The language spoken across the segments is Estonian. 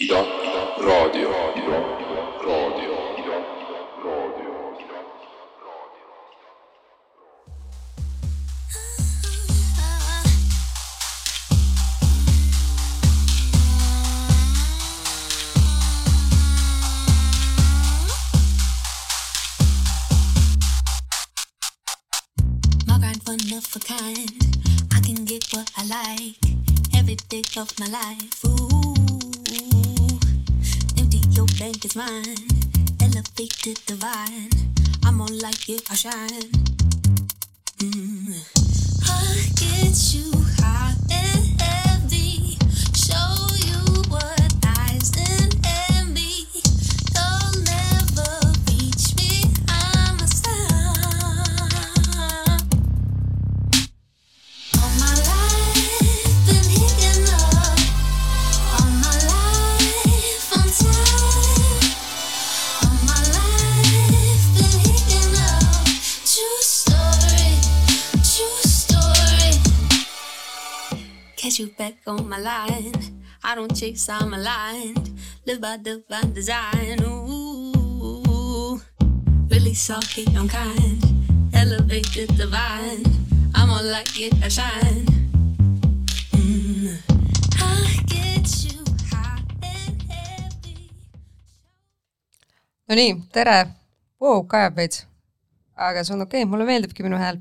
Ida, raadio, Ida, raadio. My grind one of a kind. I can get what I like every day of my life. Is mine. Elevated divine. I'm on like it, I shine. Mm. I get you back on my line. I don't chase, I'm aligned. Live by divine design. Ooh, really soft, I'm kind. Elevated divine. I'm all like it, I shine. Mm. I get you high and heavy. Nonii, tere! Vau, kajab veits. Aga see on okei okay, mulle meeldibki minu hääl.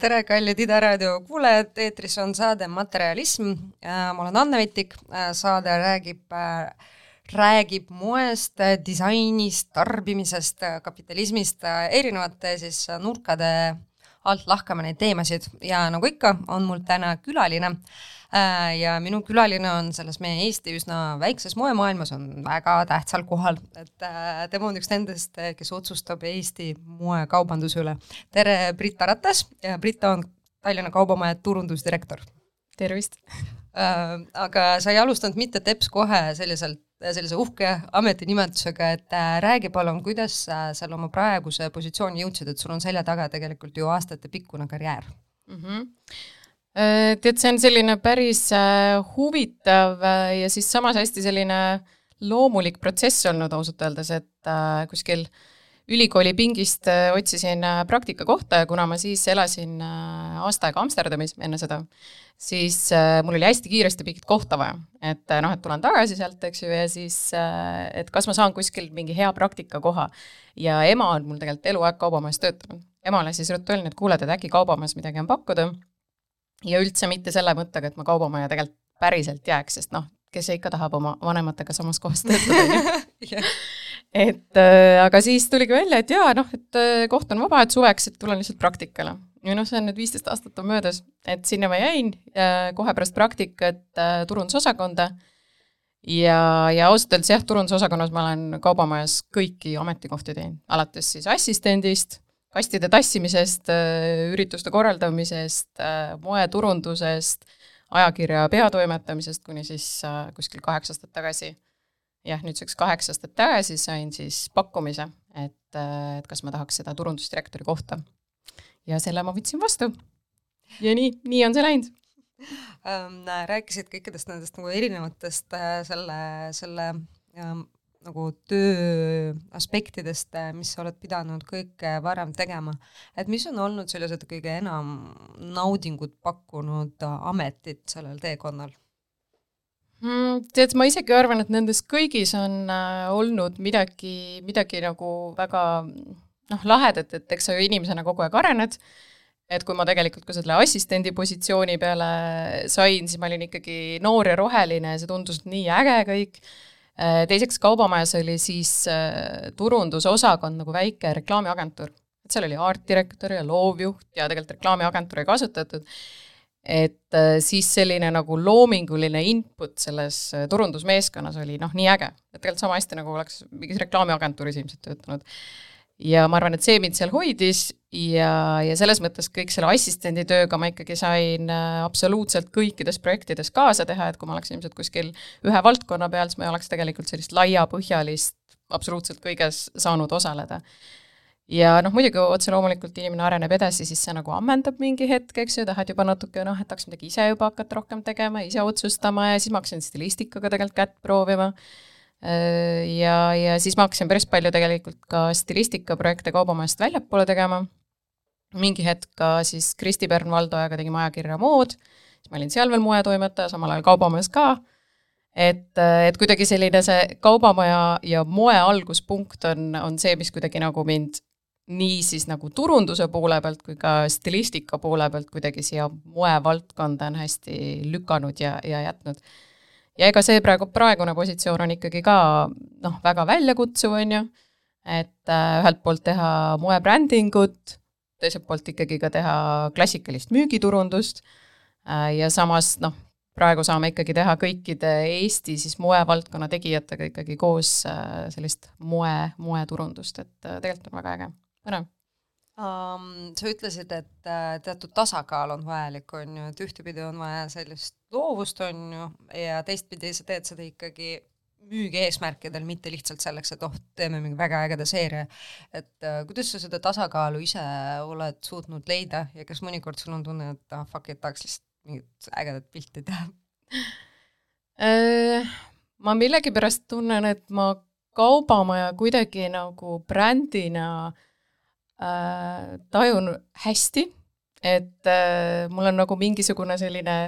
tere, kallid Ida raadio kuulajad, eetris on saade Materialism. ma olen Anne Vetik, saade räägib, räägib moest, disainist, tarbimisest, kapitalismist, erinevate siis nurkade alt lahkame neid teemasid ja nagu ikka, on mul täna külaline Äh, ja minu külaline on selles meie Eesti üsna väikses moemaailmas, on väga tähtsal kohal, et äh, tema on üks nendest, kes otsustab Eesti moekaubanduse üle. tere, Brita Ratas ja Brita on Tallinna Kaubamaja turundusdirektor. tervist! Äh, aga sa ei alustanud mitte teps kohe selliselt, sellise uhke ametinimetusega, et räägi palun, kuidas sa seal oma praeguse positsiooni jõudsid, et sul on selja taga tegelikult ju aastatepikkune karjäär mm. -hmm. Tead, see on selline päris äh, huvitav äh, ja siis samas hästi selline loomulik protsess olnud ausalt öeldes, et äh, kuskil ülikooli pingist otsisin praktikakohta ja kuna ma siis elasin aasta aega Amsterdamis enne seda, siis mul oli hästi kiiresti mingit kohta vaja. et noh, et tulen tagasi sealt, eks ju, ja siis, et kas ma saan kuskil mingi hea praktikakoha. ja ema on mul tegelikult eluaeg kaubamajas töötanud. emale siis ruttu öelnud, et kuuled, et äkki kaubamajas midagi on pakkuda ja üldse mitte selle mõttega, et ma kaubamaja tegelikult päriselt jääks, sest noh, kes ikka tahab oma vanematega samas kohas töötada, on ju. et äh, aga siis tuligi välja, et jaa, noh, et äh, koht on vaba, et suveks, et tulen lihtsalt praktikale. ja noh, see on nüüd viisteist aastat on möödas, et sinna ma jäin äh, kohe pärast praktikat äh, turundusosakonda ja, ja ausalt öeldes jah, turundusosakonnas ma olen kaubamajas kõiki ametikohti teinud, alates siis assistendist kastide tassimisest, äh, ürituste korraldamisest, äh, moeturundusest, ajakirja peatoimetamisest kuni siis äh, kuskil kaheksa aastat tagasi. jah, nüüdseks kaheksa aastat tagasi sain siis pakkumise, et, et kas ma tahaks seda turundusdirektori kohta. ja selle ma võtsin vastu. ja nii, nii on see läinud ähm,. rääkisid kõikidest nendest nagu erinevatest selle, selle ähm, nagu töö aspektidest, mis sa oled pidanud kõike varem tegema, et mis on olnud sellised kõige enam naudingut pakkunud ametid sellel teekonnal? Mm,? Tead, ma isegi arvan, et nendes kõigis on äh, olnud midagi, midagi nagu väga noh, lahedat, et eks sa ju inimesena kogu aeg arened, et kui ma tegelikult ka selle assistendi positsiooni peale sain, siis ma olin ikkagi noor ja roheline ja see tundus nii äge kõik. Äh, teiseks, Kaubamajas oli siis äh, turundusosakond nagu väike reklaamiagentuur, et seal oli aartdirektor ja loovjuht ja tegelikult reklaamiagentuuri kasutatud, et äh, siis selline nagu loominguline input selles turundusmeeskonnas oli noh, nii äge, et tegelikult sama hästi nagu oleks mingis reklaamiagentuuris ilmselt töötanud ja ma arvan, et see mind seal hoidis ja, ja selles mõttes kõik selle assistendi tööga ma ikkagi sain äh, absoluutselt kõikides projektides kaasa teha, et kui ma oleks ilmselt kuskil ühe valdkonna peal, siis ma ei oleks tegelikult sellist laiapõhjalist absoluutselt kõiges saanud osaleda. ja noh, muidugi otse loomulikult inimene areneb edasi, siis see nagu ammendab mingi hetk, eks ju, tahad juba natuke noh, et tahaks midagi ise juba hakata rohkem tegema, ise otsustama ja siis ma hakkasin stilistikaga tegelikult kätt proovima. Äh, ja, ja siis ma hakkasin päris palju tegelikult ka stilistikaprojekte kaubamajast väljapoole tegema. mingi hetk ka siis Kristi Pern-Valdojaga tegime ajakirja Mood, siis ma olin seal veel moetoimetaja, samal ajal kaubamajas ka et, et kuidagi selline see kaubamaja ja moe alguspunkt on, on see, mis kuidagi nagu mind nii siis nagu turunduse poole pealt kui ka stilistika poole pealt kuidagi siia moevaldkonda on hästi lükanud ja, ja jätnud. Ja ega see praegu, praegune positsioon on ikkagi ka noh, väga väljakutsuv, on ju, et äh, ühelt poolt teha moebrändingut, teiselt poolt ikkagi ka teha klassikalist müügiturundust äh, ja samas noh, praegu saame ikkagi teha kõikide Eesti siis moevaldkonna tegijatega ikkagi koos äh, sellist moe, moeturundust, et tegelikult on väga äge. Põnev um,. Sa ütlesid, et äh, teatud tasakaal on vajalik, on ju, et ühtepidi on vaja sellist loovust, on ju, ja teistpidi sa teed seda ikkagi müügi eesmärkidel, mitte lihtsalt selleks, et oh, teeme mingi väga ägeda seeria. et äh, kuidas sa seda tasakaalu ise oled suutnud leida ja kas mõnikord sul on tunne, et ah fuck it, tahaks lihtsalt mingit ägedat pilti teha äh,? ma millegipärast tunnen, et ma kaubamaja kuidagi nagu brändina äh, äh, tajun hästi, et äh, mul on nagu mingisugune selline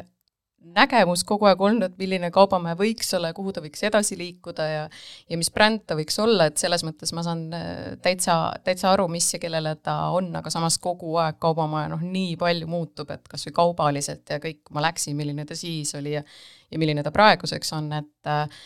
nägemus kogu aeg olnud, milline kaubamäe võiks olla ja kuhu ta võiks edasi liikuda ja ja mis bränd ta võiks olla, et selles mõttes ma saan äh, täitsa, täitsa aru, mis ja kellele ta on, aga samas kogu aeg kaubamaja noh, nii palju muutub, et kas või kaubaliselt ja kõik, kui ma läksin, milline ta siis oli ja ja milline ta praeguseks on, et äh,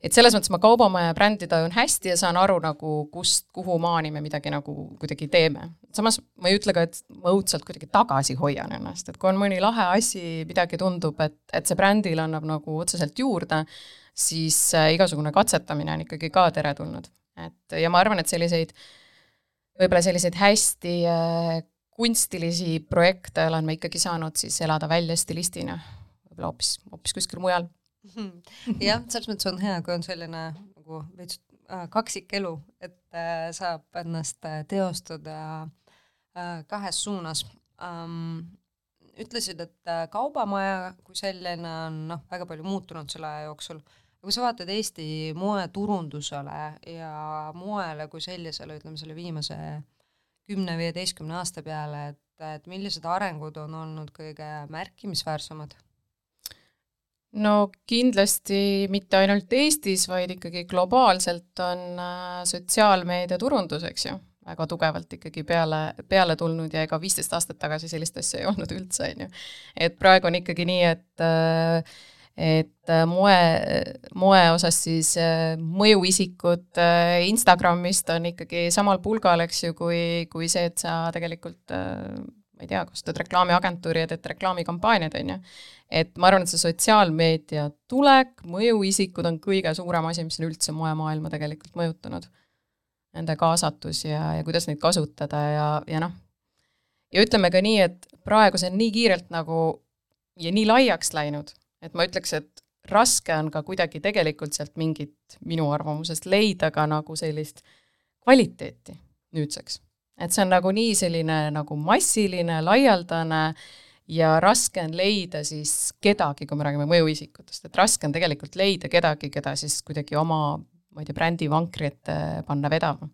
et selles mõttes ma kaubamaja brändi tajun hästi ja saan aru nagu, kust, kuhu maani me midagi nagu kuidagi teeme. samas ma ei ütle ka, et ma õudselt kuidagi tagasi hoian ennast, et kui on mõni lahe asi, midagi tundub, et, et see brändile annab nagu otseselt juurde, siis äh, igasugune katsetamine on ikkagi ka teretulnud. et ja ma arvan, et selliseid, võib-olla selliseid hästi äh, kunstilisi projekte olen ma ikkagi saanud siis elada välja stilistina, võib-olla hoopis, hoopis kuskil mujal jah, selles mõttes on hea, kui on selline nagu veits äh, kaksikelu, et äh, saab ennast äh, teostada kahes suunas ähm,. ütlesid, et kaubamaja kui selline on noh, väga palju muutunud selle aja jooksul, kui sa vaatad Eesti moeturundusele ja moele kui sellisele, ütleme selle viimase kümne-viieteistkümne aasta peale, et, et millised arengud on olnud kõige märkimisväärsemad no kindlasti mitte ainult Eestis, vaid ikkagi globaalselt on äh, sotsiaalmeedia turundus, eks ju, väga tugevalt ikkagi peale, peale tulnud ja ega viisteist aastat tagasi sellist asja ei olnud üldse, on ju. et praegu on ikkagi nii, et äh, et äh, moe, moe osas siis mõjuisikud Instagramist on ikkagi samal pulgal, eks ju, kui, kui see, et sa tegelikult ma ei tea, kasutad reklaamiagentuuri ja teed reklaamikampaaniaid, on ju. Et ma arvan, et see sotsiaalmeedia tulek, mõjuisikud on kõige suurem asi, mis on üldse moemaailma tegelikult mõjutanud. Nende kaasatus ja, ja kuidas neid kasutada ja, ja noh, ja ütleme ka nii, et praegu see on nii kiirelt nagu ja nii laiaks läinud, et ma ütleks, et raske on ka kuidagi tegelikult sealt mingit minu arvamusest leida ka nagu sellist kvaliteeti nüüdseks et see on nagu nii selline nagu massiline, laialdane ja raske on leida siis kedagi, kui me räägime mõjuisikutest, et raske on tegelikult leida kedagi, keda siis kuidagi oma, ma ei tea, brändi vankri ette panna vedama.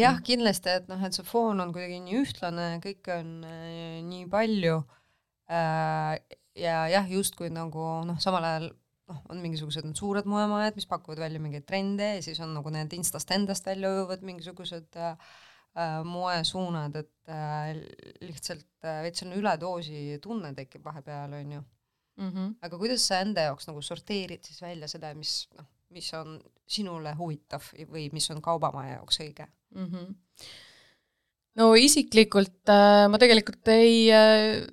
jah, kindlasti, et noh, et see foon on kuidagi nii ühtlane, kõike on äh, nii palju äh, ja jah, justkui nagu noh, samal ajal noh, on mingisugused need suured moemajad, mis pakuvad välja mingeid trende ja siis on nagu need instast endast välja ujuvad mingisugused äh, äh, moesuunad, et äh, lihtsalt äh, veits selline üledoosi tunne tekib vahepeal, on ju mm. -hmm. aga kuidas sa enda jaoks nagu sorteerid siis välja seda, mis noh, mis on sinule huvitav või mis on kaubamaja jaoks õige mm? -hmm. no isiklikult äh, ma tegelikult ei äh,,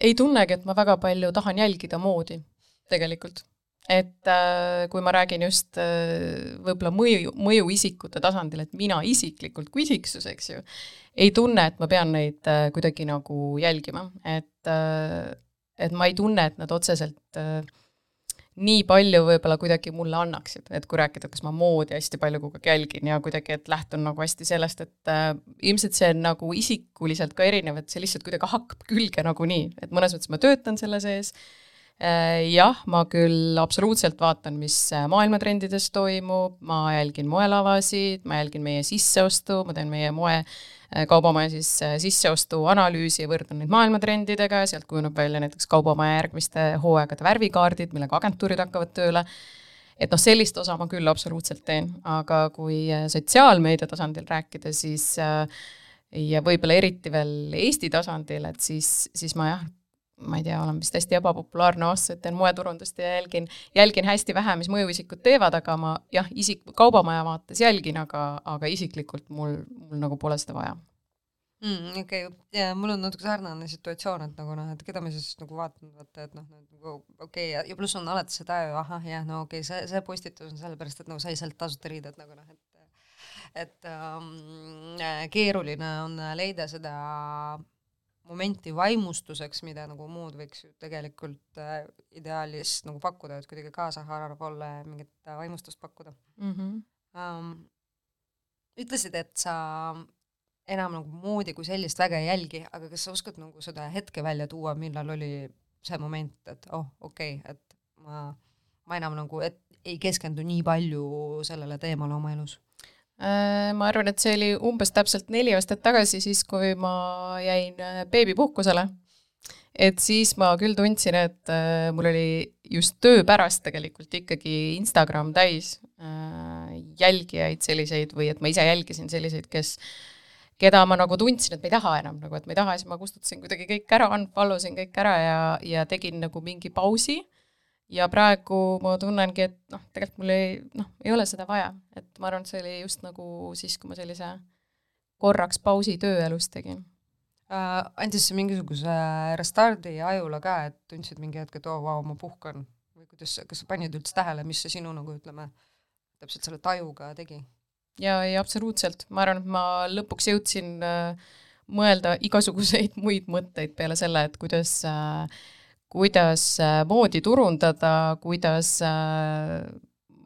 ei tunnegi, et ma väga palju tahan jälgida moodi tegelikult et äh, kui ma räägin just äh, võib-olla mõju, mõjuisikute tasandil, et mina isiklikult kui isiksus, eks ju, ei tunne, et ma pean neid äh, kuidagi nagu jälgima, et et ma ei tunne, et nad otseselt nii palju võib-olla kuidagi mulle annaksid, et kui rääkida, kas ma moodi hästi palju kogu aeg jälgin ja kuidagi, et lähtun nagu hästi sellest, et äh, ilmselt see on nagu isikuliselt ka erinev, et see lihtsalt kuidagi hakkab külge nagunii, et mõnes mõttes ma töötan selle sees äh,, jah, ma küll absoluutselt vaatan, mis maailmatrendides toimub, ma jälgin moelavasid, ma jälgin meie sisseostu, ma teen meie moe Äh, kaubamaja siis äh, sisseostuanalüüsi ja võrdlen neid maailmatrendidega. Ja sealt kujuneb välja näiteks kaubamaja järgmiste hooaegade värvikaardid, millega agentuurid hakkavad tööle, et noh, sellist osa ma küll absoluutselt teen, aga kui äh, sotsiaalmeedia tasandil rääkida, siis ja võib-olla eriti veel Eesti tasandil, et siis, siis ma jah, ma ei tea, olen vist hästi ebapopulaarne aastaid, teen moeturundust ja jälgin, jälgin hästi vähe, mis mõjuisikud teevad, aga ma jah, isik, kaubamaja vaates jälgin, aga, aga isiklikult mul, mul nagu pole seda vaja mm,. okei okay., ja mul on natuke sarnane situatsioon, et nagu noh, et keda ma siis nagu vaatan, vaata, et noh, nagu okei okay, ja, ja pluss on alati see taju, ahah, jah, no okei okay,, see, see postitus on sellepärast, et nagu sai sealt tasuta riided nagu noh, et et ähm, keeruline on leida seda momenti vaimustuseks, mida nagu muud võiks ju tegelikult äh, ideaalis nagu pakkuda, et kuidagi kaasahaarav olla ja mingit äh, vaimustust pakkuda mm. -hmm. Um, ütlesid, et sa enam nagu moodi kui sellist väga ei jälgi, aga kas sa oskad nagu seda hetke välja tuua, millal oli see moment, et oh, okei okay,, et ma, ma enam nagu, et ei keskendu nii palju sellele teemale oma elus ma arvan, et see oli umbes täpselt neli aastat tagasi, siis kui ma jäin äh, beebipuhkusele. et siis ma küll tundsin, et äh, mul oli just töö pärast tegelikult ikkagi Instagram täis jälgijaid selliseid või et ma ise jälgisin selliseid, kes keda ma nagu tundsin, et ma ei taha enam nagu, et ma ei taha, siis ma kustutasin kuidagi kõik ära, unfollow sin kõik ära ja, ja tegin nagu mingi pausi ja praegu ma tunnengi, et noh, tegelikult mul ei, noh, ei ole seda vaja, et ma arvan, et see oli just nagu siis, kui ma sellise korraks pausi tööelust tegin äh,. andis see mingisuguse restardi ajule ka, et tundsid mingi hetk, et oo oh, vau, ma puhkan või kuidas, kas sa panid üldse tähele, mis see sinu nagu ütleme, täpselt selle tajuga tegi? jaa, ei absoluutselt, ma arvan, et ma lõpuks jõudsin äh, mõelda igasuguseid muid mõtteid peale selle, et kuidas äh, kuidas äh, moodi turundada, kuidas äh,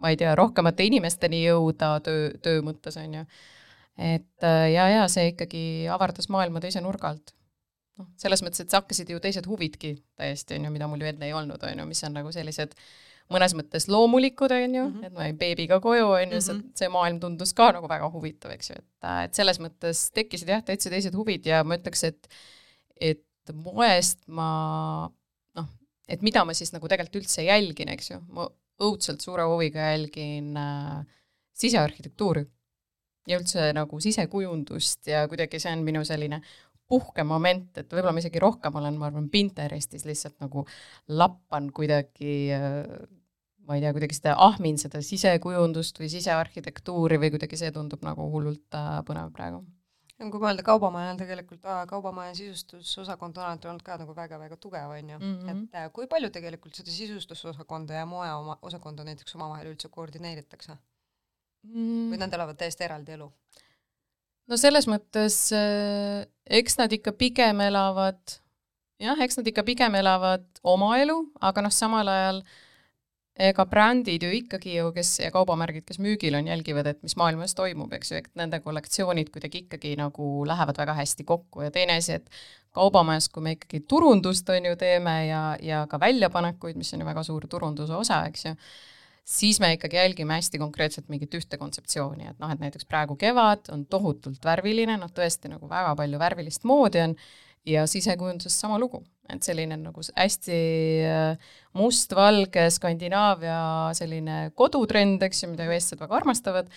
ma ei tea, rohkemate inimesteni jõuda töö, töö mõttes, on ju. et äh, ja, ja see ikkagi avardas maailma teise nurga alt. noh, selles mõttes, et hakkasid ju teised huvidki täiesti, on ju, mida mul ju enne ei olnud, on ju, mis on nagu sellised mõnes mõttes loomulikud, on ju -hmm. et ma jäin beebiga koju, on ju, see, mhm. see maailm tundus ka nagu väga huvitav, eks ju, et, et selles mõttes tekkisid jah, täitsa teised huvid ja ma ütleks, et et moest ma et mida ma siis nagu tegelikult üldse jälgin, eks ju, ma õudselt suure huviga jälgin äh, sisearhitektuuri ja üldse nagu sisekujundust ja kuidagi see on minu selline puhkemoment, et võib-olla ma isegi rohkem olen, ma arvan, Pinterestis lihtsalt nagu lappan kuidagi äh, ma ei tea, kuidagi seda ahmin seda sisekujundust või sisearhitektuuri või kuidagi see tundub nagu hullult äh, põnev praegu kui mõelda kaubamajal tegelikult, kaubamaja sisustusosakond on alati olnud ka nagu väga-väga tugev, on ju mm, -hmm. et äh, kui palju tegelikult seda sisustusosakonda ja moe oma, osakonda näiteks omavahel üldse koordineeritakse mm.? või nad elavad täiesti eraldi elu? no selles mõttes äh, eks nad ikka pigem elavad, jah, eks nad ikka pigem elavad oma elu, aga noh, samal ajal äh, ega brändid ju ikkagi ju, kes ja kaubamärgid, kes müügil on, jälgivad, et mis maailmas toimub, eks ju, et nende kollektsioonid kuidagi ikkagi nagu lähevad väga hästi kokku. Ja teine asi, et kaubamajas, kui me ikkagi turundust on ju teeme ja, ja ka väljapanekuid, mis on ju väga suur turunduse osa, eks ju, siis me ikkagi jälgime hästi konkreetselt mingit ühte kontseptsiooni, et noh, et näiteks praegu kevad on tohutult värviline, noh tõesti nagu väga palju värvilist moodi on ja sisekujunduses sama lugu, et selline nagu hästi äh, mustvalge Skandinaavia selline kodutrend, eks ju, mida ju eestlased väga armastavad,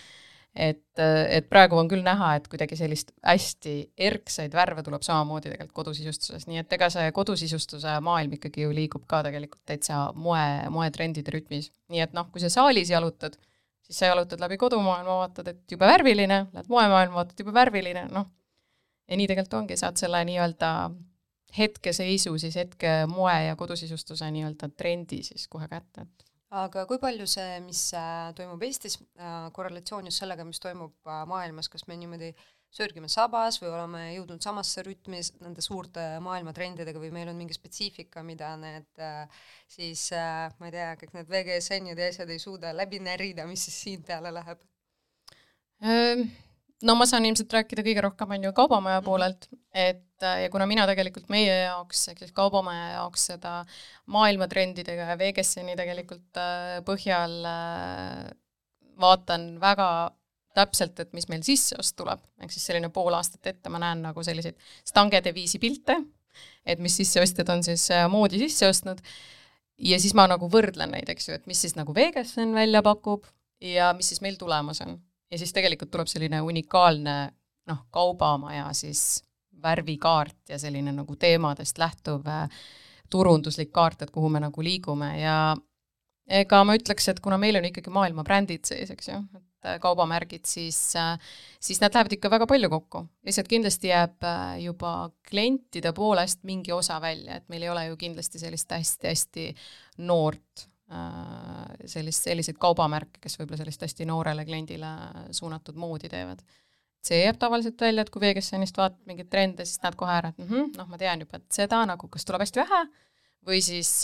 et, äh, et praegu on küll näha, et kuidagi sellist hästi erksaid värve tuleb samamoodi tegelikult kodusisustuses, nii et ega see kodusisustuse maailm ikkagi ju liigub ka tegelikult täitsa moe, moetrendide rütmis. nii et noh, kui sa saalis jalutad, siis sa jalutad läbi kodumaailma, vaatad, et jube värviline, lähed moemaailma, vaatad, jube värviline, noh, ja nii tegelikult ongi, saad selle nii-öelda hetkeseisu siis hetke moe ja kodusisustuse nii-öelda trendi siis kohe kätte, et aga kui palju see, mis äh, toimub Eestis, äh, korrelatsioon just sellega, mis toimub äh, maailmas, kas me niimoodi sörgime sabas või oleme jõudnud samasse rütmi nende suurte maailmatrendidega või meil on mingi spetsiifika, mida need siis ma ei tea, kõik need VGSN-id ja asjad ei suuda läbi närida, mis siis siin peale läheb? No ma saan ilmselt rääkida kõige rohkem, on ju, kaubamaja poolelt, et äh, ja kuna mina tegelikult meie jaoks, ehk siis kaubamaja jaoks seda maailmatrendidega ja VGSN-i tegelikult äh, põhjal äh, vaatan väga täpselt, et mis meil sisseost tuleb, ehk siis selline pool aastat ette ma näen nagu selliseid stangedeviisi pilte, et mis sisseostjad on siis moodi sisse ostnud, ja siis ma nagu võrdlen neid, eks ju, et mis siis nagu VGSN välja pakub ja mis siis meil tulemas on ja siis tegelikult tuleb selline unikaalne noh, kaubamaja siis värvikaart ja selline nagu teemadest lähtuv äh, turunduslik kaart, et kuhu me nagu liigume ja ega ma ütleks, et kuna meil on ikkagi maailma brändid sees, eks ju, et äh, kaubamärgid, siis, siis nad lähevad ikka väga palju kokku. lihtsalt kindlasti jääb äh, juba klientide poolest mingi osa välja, et meil ei ole ju kindlasti sellist hästi-hästi noort sellist, selliseid kaubamärke, kes võib-olla sellist hästi noorele kliendile suunatud moodi teevad. see jääb tavaliselt välja, et kui VGSN-ist vaatad mingeid trende, siis näed kohe ära, et mm -hmm, noh, ma tean juba, et seda nagu kas tuleb hästi vähe või siis,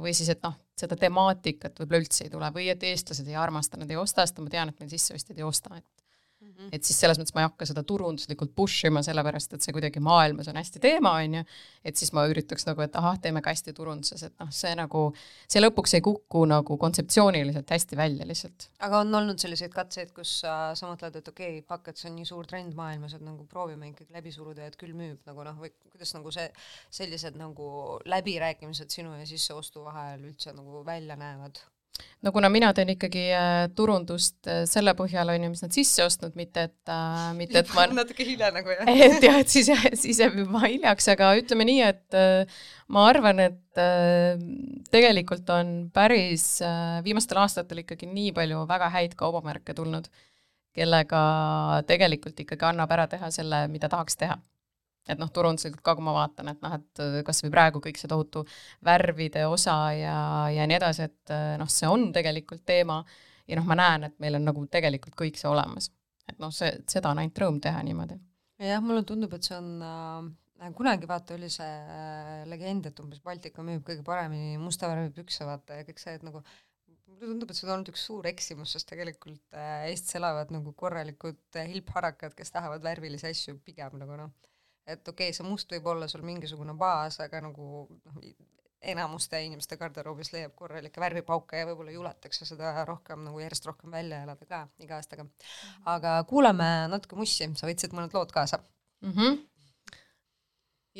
või siis, et noh, seda temaatikat võib-olla üldse ei tule või et eestlased ei armasta, nad ei osta, sest ma tean, et meil sisseostjad ei osta, et Mm. Et siis selles mõttes ma ei hakka seda turunduslikult push ima, sellepärast et see kuidagi maailmas on hästi teema, on ju, et siis ma üritaks nagu, et ahah, teeme ka hästi turunduses, et noh, see nagu, see lõpuks ei kuku nagu kontseptsiooniliselt hästi välja lihtsalt. aga on olnud selliseid katseid, kus sa, sa mõtled, et okei okay,, pakk, et see on nii suur trend maailmas, et nagu proovime ikkagi läbi suruda, et küll müüb nagu noh, või kuidas nagu see, sellised nagu läbirääkimised sinu ja sisseostu vahel üldse nagu välja näevad? No kuna mina teen ikkagi äh, turundust äh, selle põhjal, on ju, mis nad sisse ostnud, mitte et äh,, mitte et ma natuke hilja nagu jah? et jah, et siis, siis jääb juba hiljaks, aga ütleme nii, et ma arvan, et tegelikult on päris viimastel aastatel ikkagi nii palju väga häid kaubamärke tulnud, kellega tegelikult ikkagi annab ära teha selle, mida tahaks teha et noh, turunduslikult ka, kui ma vaatan, et noh, et kas või praegu kõik see tohutu värvide osa ja, ja nii edasi, et noh, see on tegelikult teema ja noh, ma näen, et meil on nagu tegelikult kõik see olemas. et noh, see, seda on ainult rõõm teha niimoodi. jah, mulle tundub, et see on äh, kunagi vaata oli see äh, legend, et umbes Baltika müüb kõige paremini musta värvi pükse vaata ja kõik see, et nagu mulle tundub, et see on olnud üks suur eksimus, sest tegelikult äh, Eestis elavad nagu korralikud äh, hilpharakad, kes tahavad värvilisi asju pigem nagu noh et okei okay,, see must võib olla sul mingisugune baas, aga nagu noh, enamuste inimeste garderoobis leiab korralikke värvipauke ja võib-olla juletakse seda rohkem nagu järjest rohkem välja elada ka iga aastaga. aga kuulame natuke mussi, sa võtsid mõned lood kaasa mm. -hmm.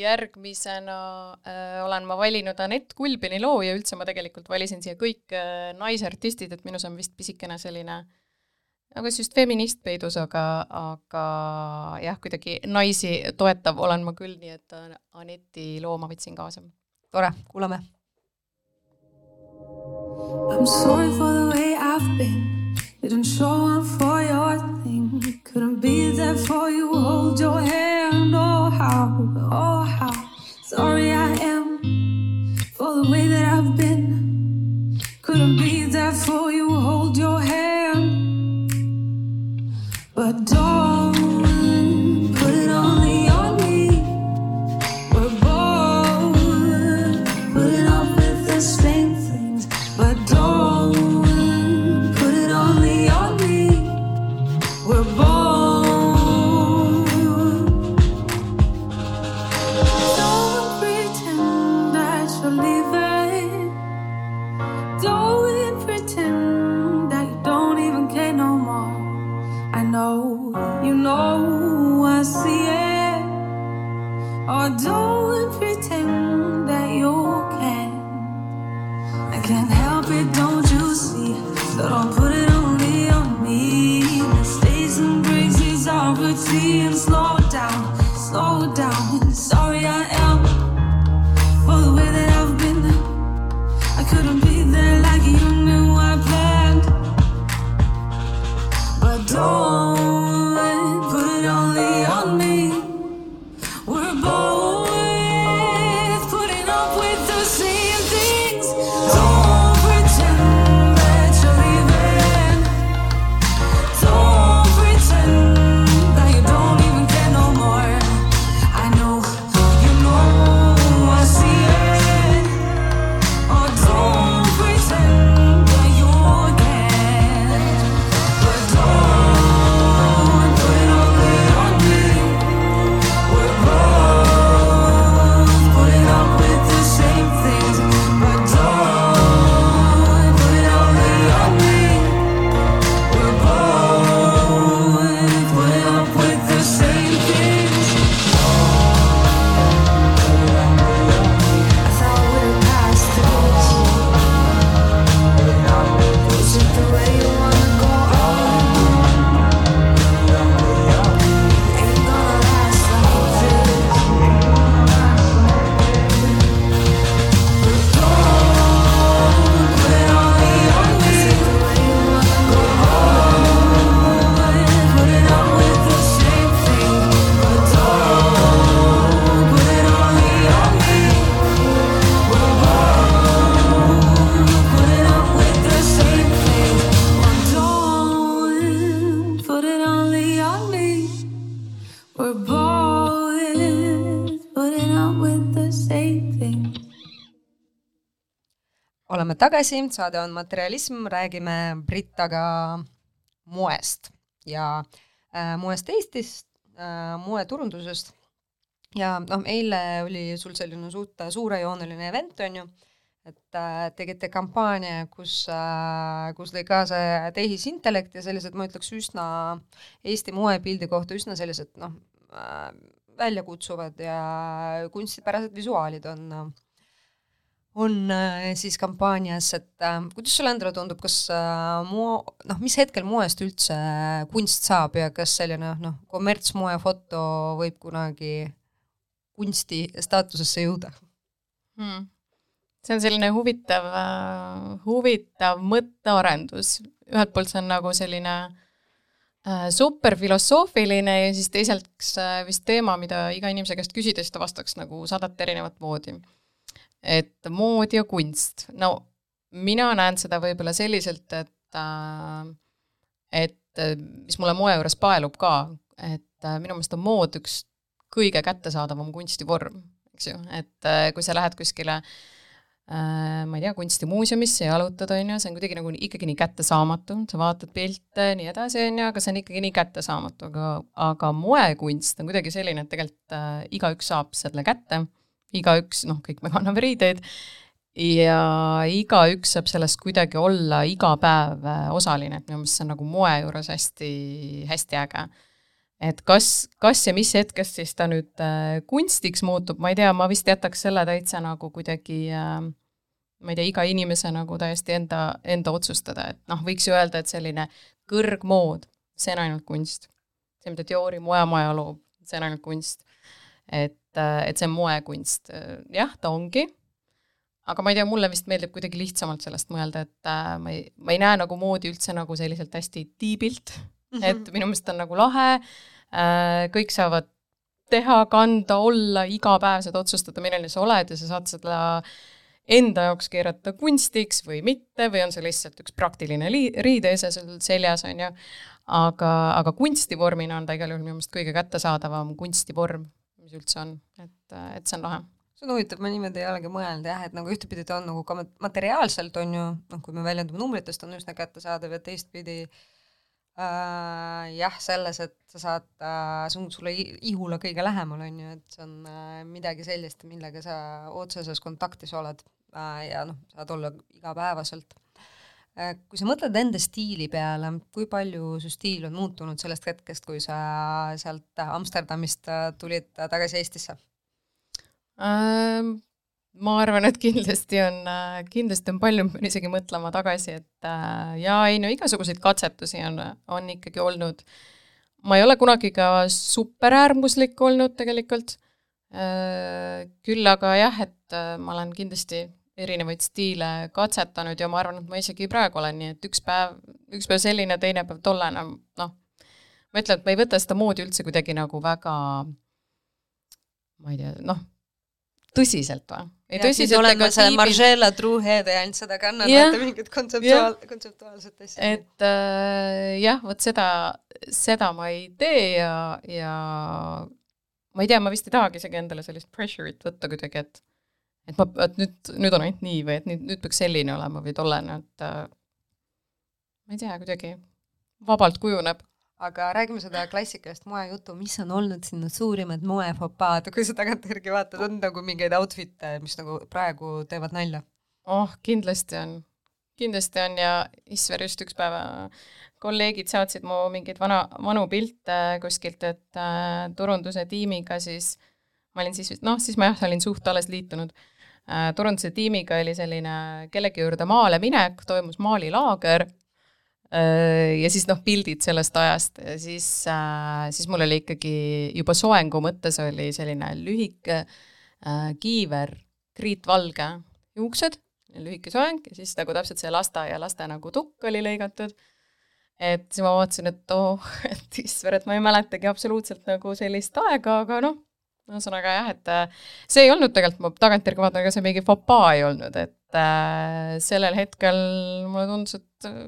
järgmisena äh, olen ma valinud Anett Kulbini loo ja üldse ma tegelikult valisin siia kõik äh, naisartistid, et minus on vist pisikene selline äh, kas just feminist peidus, aga, aga jah, kuidagi naisi toetav olen ma küll, nii et Aneti loo ma võtsin kaasa. tore, kuulame. I'm sorry for the way I've been. Didn't show up for your thing. Couldn't be there for you. Hold your hand. Oh, how, oh, how sorry I am for the way that I've been. Couldn't be there for you. Hold your hand. But don't Don't. Tagasi, saade on Materialism, räägime Brittaga moest ja äh, moest Eestist äh,, moeturundusest. Ja noh, eile oli sul selline suht suurejooneline event, on ju, et äh, tegite kampaania, kus äh,, kus lõi kaasa tehisintellekt ja sellised, ma ütleks, üsna Eesti moepildi kohta üsna sellised noh äh,, väljakutsuvad ja kunstipärased visuaalid on äh, on äh, siis kampaanias, et äh, kuidas sulle endale tundub, kas äh, mo-, noh, mis hetkel moest üldse kunst saab ja kas selline noh, kommertsmoe foto võib kunagi kunsti staatusesse jõuda hmm.? see on selline huvitav, huvitav mõttearendus, ühelt poolt see on nagu selline äh, super filosoofiline ja siis teiseks äh, vist teema, mida iga inimese käest küsida, siis ta vastaks nagu sadat erinevat moodi et mood ja kunst, no mina näen seda võib-olla selliselt, et äh, et mis mulle moe juures paelub ka, et äh, minu meelest on mood üks kõige kättesaadavam kunstivorm, eks ju, et äh, kui sa lähed kuskile äh, ma ei tea, kunstimuuseumisse jalutad, on ju, see on kuidagi nagu ikkagi nii kättesaamatu, sa vaatad pilte, nii edasi, on ju, aga see on ikkagi nii kättesaamatu, aga, aga moekunst on kuidagi selline, et tegelikult äh, igaüks saab selle kätte igaüks, noh, kõik me kanname riideid ja igaüks saab sellest kuidagi olla iga päev äh, osaline, et minu meelest see on nagu moe juures hästi, hästi äge. et kas, kas ja mis hetkest siis ta nüüd äh, kunstiks muutub, ma ei tea, ma vist jätaks selle täitsa nagu kuidagi äh, ma ei tea, iga inimese nagu täiesti enda, enda otsustada, et noh, võiks ju öelda, et selline kõrgmood, see on ainult kunst. see, mida Diori moemaja loob, see on ainult kunst. Et et, et see moekunst, jah, ta ongi, aga ma ei tea, mulle vist meeldib kuidagi lihtsamalt sellest mõelda, et äh, ma ei, ma ei näe nagu moodi üldse nagu selliselt hästi tiibilt. Mm, -hmm. et minu meelest on nagu lahe äh,, kõik saavad teha, kanda, olla, iga päev saad otsustada, milline sa oled ja sa saad seda enda jaoks keerata kunstiks või mitte või on see lihtsalt üks praktiline li-, riideese sul seljas, on ju, aga, aga kunstivormina on ta igal juhul minu meelest kõige kättesaadavam kunstivorm mis üldse on, et, et see on lahe. See on huvitav, ma niimoodi ei olegi mõelnud jah, et nagu ühtepidi ta on nagu ka materiaalselt on ju, noh, kui me väljendume numbritest, on üsna kättesaadav ja teistpidi äh, jah, selles, et sa saad äh,, see on sulle ihule kõige lähemal, on ju, et see on äh, midagi sellist, millega sa otseses kontaktis oled äh, ja noh, saad olla igapäevaselt kui sa mõtled enda stiili peale, kui palju su stiil on muutunud sellest hetkest, kui sa sealt Amsterdamist äh, tulid tagasi Eestisse ähm,? ma arvan, et kindlasti on, äh, kindlasti on palju, pean isegi mõtlema tagasi, et äh, jaa, ei no igasuguseid katsetusi on, on ikkagi olnud. ma ei ole kunagi ka super äärmuslik olnud tegelikult äh,, küll aga jah, et äh, ma olen kindlasti erinevaid stiile katsetanud ja ma arvan, et ma isegi praegu olen nii, et üks päev, üks päev selline, teine päev tollene, noh, ma ütlen, et ma ei võta seda moodi üldse kuidagi nagu väga ma ei tea, noh, tõsiselt või? ei tõsiselt oleme see Margiela True Head ja ainult seda kannan mitte mingit kontseptuaal, kontseptuaalset asja. et äh, jah, vot seda, seda ma ei tee ja, ja ma ei tea, ma vist ei tahagi isegi endale sellist pressure'it võtta kuidagi, et et ma, et nüüd, nüüd on ainult nii või et nüüd, nüüd peaks selline olema või tollene, et äh, ma ei tea, kuidagi vabalt kujuneb. aga räägime seda klassikalist moejuttu, mis on olnud sinu suurimad moefopaad, kui sa tagantjärgi vaatad, on nagu mingeid outfit'e, mis nagu praegu teevad nalja? oh, kindlasti on, kindlasti on ja Isver just üks päev äh, kolleegid saatsid mu mingeid vana, vanu pilte kuskilt, et äh, turunduse tiimiga siis ma olin siis, noh, siis ma jah, olin suht alles liitunud turunduse tiimiga oli selline kellegi juurde maale minek, toimus maalilaager äh, ja siis noh, pildid sellest ajast ja siis, äh, siis mul oli ikkagi juba soengu mõttes oli selline lühike kiiver, kriitvalge juuksed, lühike soeng ja siis nagu täpselt see lasteaia laste nagu tukk oli lõigatud. et siis ma vaatasin, et oh, et issand, et ma ei mäletagi absoluutselt nagu sellist aega, aga noh, ühesõnaga jah, et äh, see ei olnud tegelikult, ma tagantjärgi vaatan, ega see mingi fopaa ei olnud, et äh, sellel hetkel mulle tundus, et äh,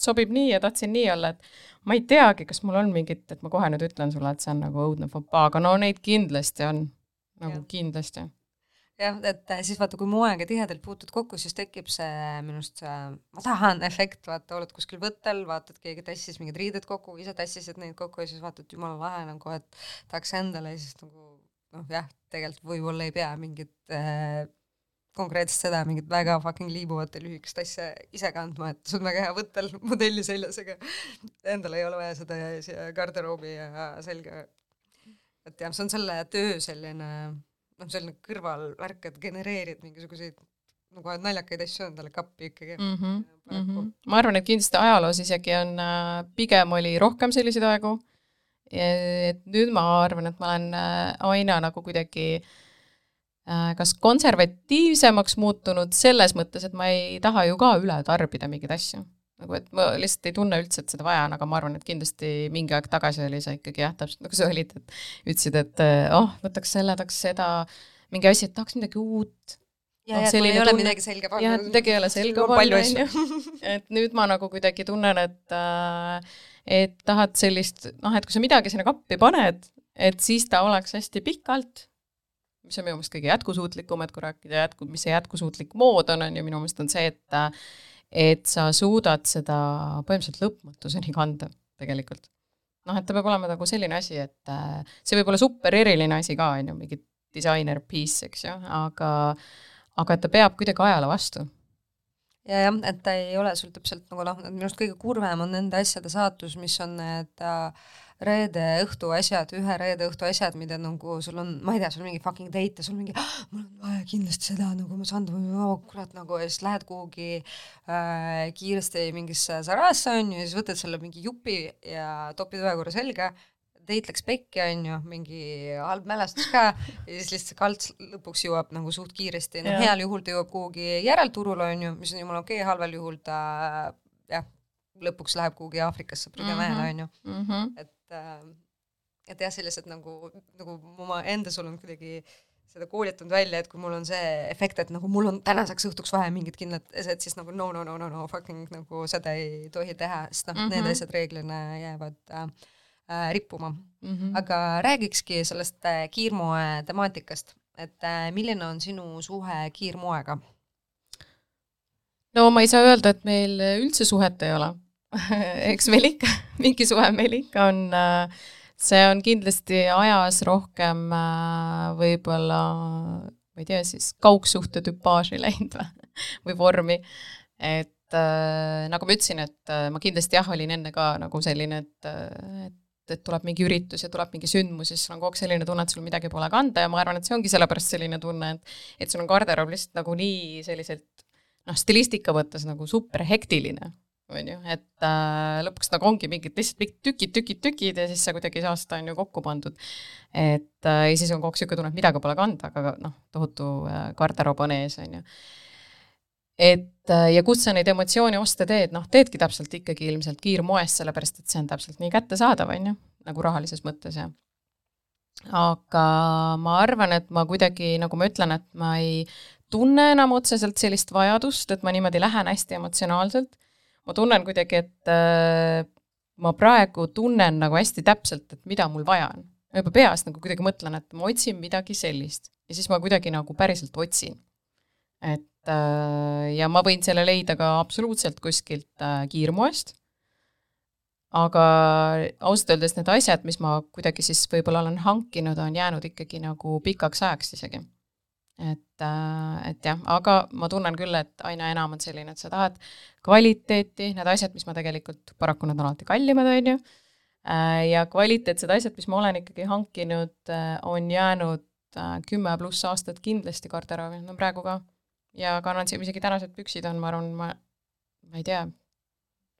sobib nii ja tahtsin nii olla, et ma ei teagi, kas mul on mingit, et ma kohe nüüd ütlen sulle, et see on nagu õudne fopaa, aga no neid kindlasti on, nagu ja. kindlasti jah, et äh, siis vaata, kui moega tihedalt puutud kokku, siis tekib see minu arust see ma tahan efekt, vaata, oled kuskil võttel, vaatad, keegi tassis mingid riided kokku, ise tassisid neid kokku ja siis vaatad, jumala lahe nagu, et tahaks endale ja siis nagu noh, jah, tegelikult võib-olla ei pea mingit äh, konkreetselt seda mingit väga fucking liibuvat ja lühikest asja ise kandma, et sul on väga hea võttel modelli seljas, aga endal ei ole vaja seda siia garderoobi ja selga et jah, see on selle töö selline noh, selline kõrvalvärk, et genereerid mingisuguseid nagu naljakaid asju endale kappi ikkagi mm. -hmm. Mm. -hmm. ma arvan, et kindlasti ajaloos isegi on äh,, pigem oli rohkem selliseid aegu. Et nüüd ma arvan, et ma olen äh, aina nagu kuidagi äh, kas konservatiivsemaks muutunud selles mõttes, et ma ei taha ju ka üle tarbida mingeid asju. nagu et ma lihtsalt ei tunne üldse, et seda vaja on, aga ma arvan, et kindlasti mingi aeg tagasi oli see ikkagi jah, täpselt nagu sa olid, et ütlesid, et äh, oh, võtaks selle, tahaks seda, mingi asi, et tahaks midagi uut ja noh, mul selline ei ole tunne- midagi selga jah, et midagi ei ole palju panna, onju. et nüüd ma nagu kuidagi tunnen, et äh, et tahad sellist, noh, et kui sa midagi sinna kappi paned, et siis ta oleks hästi pikalt, mis on minu meelest kõige jätkusuutlikum, et kui rääkida jätku, mis see jätkusuutlik mood on, on ju minu meelest on see, et et sa suudad seda põhimõtteliselt lõpmatuseni kanda tegelikult. noh, et ta peab olema nagu selline asi, et äh, see võib olla super eriline asi ka, on ju, mingi disainer piece, eks ju, aga aga et ta peab kuidagi ajale vastu ja jah, et ta ei ole sul täpselt nagu noh, minu arust kõige kurvem on nende asjade saatus, mis on need äh, reede õhtu asjad, ühe reede õhtu asjad, mida nagu sul on, ma ei tea, sul mingi fucking date ja sul mingi ah, mul on vaja kindlasti seda nagu ma saan, oh, kurat nagu ja siis lähed kuhugi äh, kiiresti mingisse Zarasse on ju ja siis võtad selle mingi jupi ja topid ühe korra selga date läks pekki, on ju, mingi halb mälestus ka ja siis lihtsalt kalts lõpuks jõuab nagu suht kiiresti, Jah. heal juhul ta jõuab kuhugi järelturule, on ju, mis on jumala okei okay,, halval juhul ta jah, lõpuks läheb kuhugi Aafrikasse prügimäele, on ju, mm. -hmm. et äh, et jah, sellised nagu, nagu ma endas olen kuidagi seda koolitanud välja, et kui mul on see efekt, et nagu mul on tänaseks õhtuks vaja mingit kindlat asjad, siis nagu no no no no no fucking nagu seda ei tohi teha, sest noh mm, -hmm. need Mhm. asjad reeglina jäävad äh, rippuma Mm -hmm. aga räägikski sellest äh, kiirmoe temaatikast, et äh, milline on sinu suhe kiirmoega? no ma ei saa öelda, et meil üldse suhet ei ole. eks meil ikka, mingi suhe meil ikka on, see on kindlasti ajas rohkem äh, võib-olla, ma ei tea siis, kaugsuhte tüpaaži läinud või, või vormi, et äh, nagu ma ütlesin, et äh, ma kindlasti jah, olin enne ka nagu selline, et äh, et et tuleb mingi üritus ja tuleb mingi sündmus ja siis sul on kogu aeg selline tunne, et sul midagi pole kanda ja ma arvan, et see ongi sellepärast selline tunne, et et sul on garderoob lihtsalt nagu nii selliselt noh, stilistika mõttes nagu super hektiline, on ju, et äh, lõpuks nagu ongi mingid lihtsalt mingid tükid, tükid, tükid ja siis sa kuidagi saa seda on ju kokku pandud. et äh, ja siis on kogu aeg niisugune tunne, et midagi pole kanda, aga noh, tohutu äh, garderoob on ees, on ju. Et äh, ja kust sa neid emotsioone osta teed, noh, teedki täpselt ikkagi ilmselt kiirmoest, sellepärast et see on täpselt nii kättesaadav, on ju, nagu rahalises mõttes ja aga ma arvan, et ma kuidagi, nagu ma ütlen, et ma ei tunne enam otseselt sellist vajadust, et ma niimoodi lähen hästi emotsionaalselt. ma tunnen kuidagi, et äh, ma praegu tunnen nagu hästi täpselt, et mida mul vaja on. ma juba peas nagu kuidagi mõtlen, et ma otsin midagi sellist ja siis ma kuidagi nagu päriselt otsin. et ja ma võin selle leida ka absoluutselt kuskilt äh, kiirmoest aga ausalt öeldes need asjad, mis ma kuidagi siis võib-olla olen hankinud, on jäänud ikkagi nagu pikaks ajaks isegi. et, et jah, aga ma tunnen küll, et aina enam on selline, et sa tahad kvaliteeti, need asjad, mis ma tegelikult, paraku nad on alati kallimad, on ju, ja kvaliteetsed asjad, mis ma olen ikkagi hankinud, on jäänud äh, kümme pluss aastat kindlasti garderoobi, no praegu ka. Ja kannan siin isegi tänased püksid on, ma arvan, ma, ma ei tea,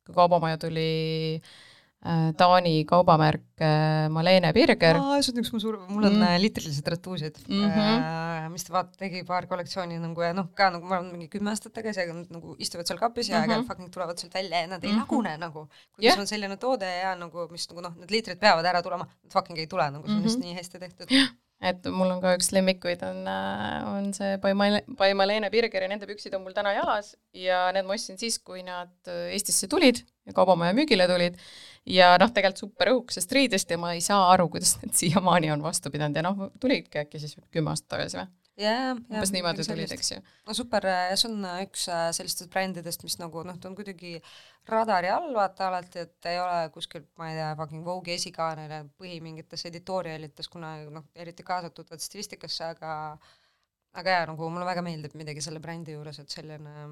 kui kaubamaja tuli äh, Taani kaubamärk äh, Malene Birger, see on üks mu suur, mul on Mm. mm. litrilised retuusid mm. -hmm. mis ta vaata tegi paar kollektsiooni nagu ja noh, ka nagu ma arvan, mingi kümme aastat tagasi, aga nad nagu istuvad seal kapis ja Mhm. aeg-ajalt fucking tulevad sealt välja ja nad ei Mhm. lagune nagu. kui yeah. on selline toode ja nagu, mis nagu noh, need liitrid peavad ära tulema, fucking ei tule nagu, see on Mhm. lihtsalt nii hästi tehtud. Et mul on ka üks lemmikuid on, on see By Male- By Malene Birger ja nende püksid on mul täna jalas ja need ma ostsin siis, kui nad äh, Eestisse tulid ja kaubamaja müügile tulid ja noh, tegelikult super õhukesest riidest ja ma ei saa aru, kuidas need siiamaani on vastu pidanud ja noh, tulidki äkki siis kümme aastat tagasi või? Jaa, umbes niimoodi tulid, eks ju. no super, see on üks äh, sellistest brändidest, mis nagu noh, ta on kuidagi radari all vaata alati, et ei ole kuskil, ma ei tea, fucking Vogue'i esikaanel põhi mingites editorialites kunagi noh, eriti kaasatud vaat stilistikasse, aga aga jaa, nagu mulle väga meeldib midagi selle brändi juures, et selline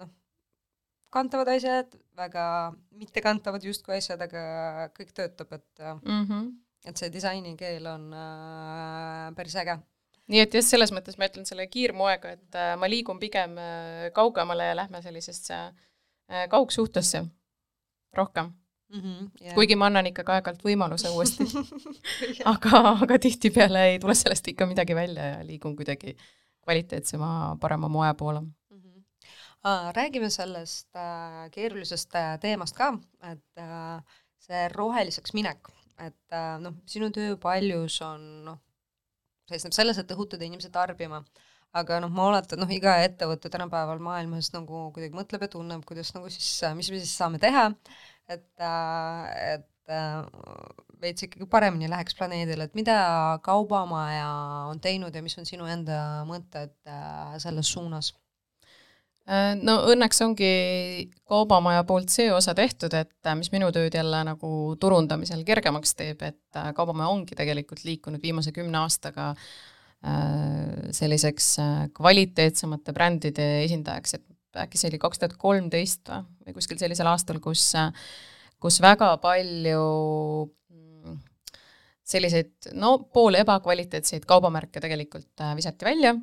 noh, kantavad asjad, väga mittekantavad justkui asjad, aga kõik töötab, et mm -hmm. et see disainikeel on äh, päris äge nii et just selles mõttes ma ütlen selle kiirmoega, et äh, ma liigun pigem äh, kaugemale ja lähme sellisesse äh, kaugsuhtesse rohkem mm. -hmm, yeah. kuigi ma annan ikkagi aeg-ajalt võimaluse uuesti aga, aga tihtipeale ei tule sellest ikka midagi välja ja liigun kuidagi kvaliteetsema, parema moe poole mm. -hmm. Räägime sellest äh, keerulisest äh, teemast ka, et äh, see roheliseks minek, et äh, noh, sinu töö paljus on noh, seisneb selles, et õhutada inimesi tarbima. aga noh, ma oletan, noh, iga ettevõte tänapäeval maailmas nagu kuidagi mõtleb ja tunneb, kuidas nagu siis, mis me siis saame teha, et, et veits ikkagi paremini läheks planeedile, et mida Kaubamaja on teinud ja mis on sinu enda mõtted selles suunas? No õnneks ongi Kaubamaja poolt see osa tehtud, et mis minu tööd jälle nagu turundamisel kergemaks teeb, et Kaubamaja ongi tegelikult liikunud viimase kümne aastaga selliseks kvaliteetsemate brändide esindajaks, et äkki see oli kaks tuhat kolmteist või, või kuskil sellisel aastal, kus, kus väga palju mm, selliseid no pool ebakvaliteetseid kaubamärke tegelikult visati välja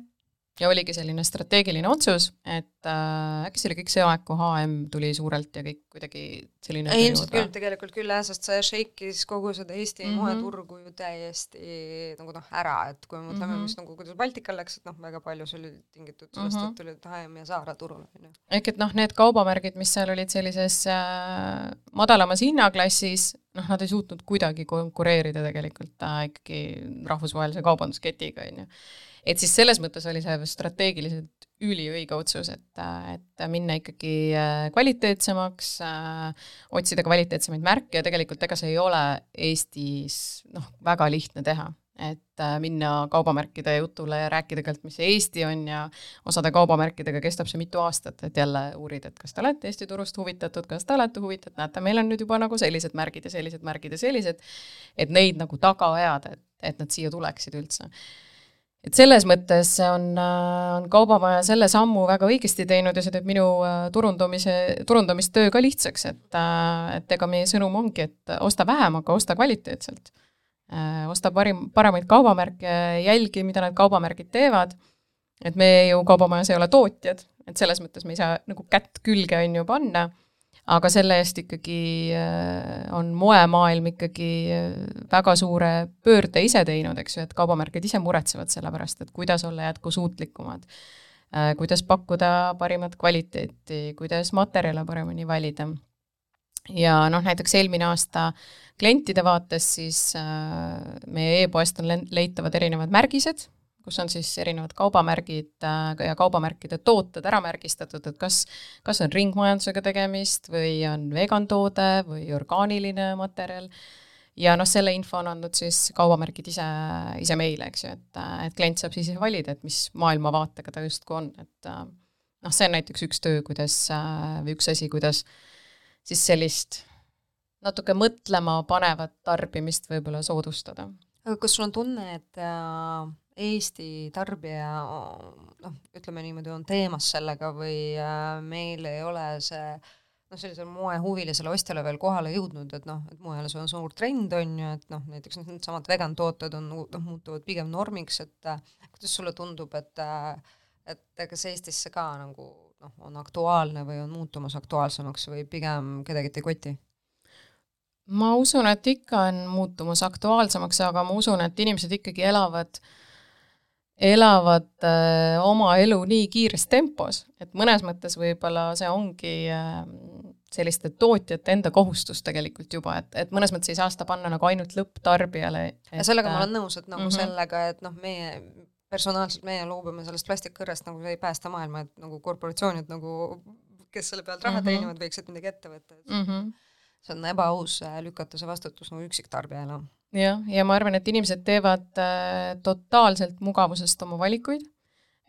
ja oligi selline strateegiline otsus, et äh, äkki see oli kõik see aeg, kui HM tuli suurelt ja kõik kuidagi selline ei, ilmselt küll, tegelikult küll jah, sest see shake'is kogu seda Eesti mm -hmm. moeturgu ju täiesti nagu noh, ära, et kui me mõtleme mm, -hmm. mis nagu, kuidas Baltikal läks, et noh, väga palju see oli tingitud sellest mm, -hmm. et tulid HM ja Zara turule, on ju. ehk et noh, need kaubamärgid, mis seal olid sellises äh, madalamas hinnaklassis, noh, nad ei suutnud kuidagi konkureerida tegelikult äh, ikkagi rahvusvahelise kaubandusketiga, on ju et siis selles mõttes oli see strateegiliselt üliõige otsus, et, et minna ikkagi äh, kvaliteetsemaks äh,, otsida kvaliteetsemaid märke. Ja tegelikult ega see ei ole Eestis noh, väga lihtne teha. Et äh, minna kaubamärkide jutule ja rääkida kõigepealt, mis see Eesti on ja osade kaubamärkidega kestab see mitu aastat, et jälle uurida, et kas te olete Eesti turust huvitatud, kas te olete huvitatud, näete, meil on nüüd juba nagu sellised märgid ja sellised märgid ja sellised, et neid nagu taga ajada, et, et nad siia tuleksid üldse et selles mõttes on, äh, on Kaubamaja selle sammu väga õigesti teinud ja see teeb minu äh, turundamise, turundamistöö ka lihtsaks, et, äh, et ega meie sõnum ongi, et osta vähem, aga osta kvaliteetselt. osta parim, paremaid kaubamärke, jälgi, mida need kaubamärgid teevad, et me ju Kaubamajas ei ole tootjad, et selles mõttes me ei saa nagu kätt külge, on ju, panna aga selle eest ikkagi äh, on moemaailm ikkagi äh, väga suure pöörde ise teinud, eks ju, et kaubamärgid ise muretsevad selle pärast, et kuidas olla jätkusuutlikumad, äh, kuidas pakkuda parimat kvaliteeti, kuidas materjale paremini valida. ja noh, näiteks eelmine aasta klientide vaates siis meie e-poest on leitavad erinevad märgised, kus on siis erinevad kaubamärgid äh, ja kaubamärkide tooted ära märgistatud, et kas, kas on ringmajandusega tegemist või on vegan toode või orgaaniline materjal. ja noh, selle info on andnud siis kaubamärgid ise, ise meile, eks ju, et, et klient saab siis valida, et mis maailmavaatega ta justkui on, et äh, noh, see on näiteks üks töö, kuidas äh, või üks asi, kuidas siis sellist natuke mõtlema panevat tarbimist võib-olla soodustada. Aga kas sul on tunne, et äh Eesti tarbija noh, ütleme niimoodi, on teemas sellega või äh, meil ei ole see noh, sellisele moehuvilisele ostjale veel kohale jõudnud, et noh, et mujal see on suur trend, on ju, et noh, näiteks needsamad vegan tooted on noh, muutuvad pigem normiks, et äh, kuidas sulle tundub, et et kas Eestisse ka nagu noh, on aktuaalne või on muutumas aktuaalsemaks või pigem kedagi ei koti? Ma usun, et ikka on muutumas aktuaalsemaks, aga ma usun, et inimesed ikkagi elavad äh, elavad äh, oma elu nii kiires tempos, et mõnes mõttes võib-olla see ongi äh, selliste tootjate enda kohustus tegelikult juba, et, et mõnes mõttes ei saa seda panna nagu ainult lõpptarbijale. ja sellega ma olen nõus, et nagu mm -hmm. sellega, et noh, meie personaalselt meie loobume sellest plastikkõrrest, nagu ei päästa maailma, et nagu korporatsioonid nagu, kes selle pealt raha mm -hmm. teenivad, võiksid midagi ette võtta, et mm -hmm. See on ebaaus äh, lükata see vastutus nagu üksiktarbijale jah, ja ma arvan, et inimesed teevad äh, totaalselt mugavusest oma valikuid,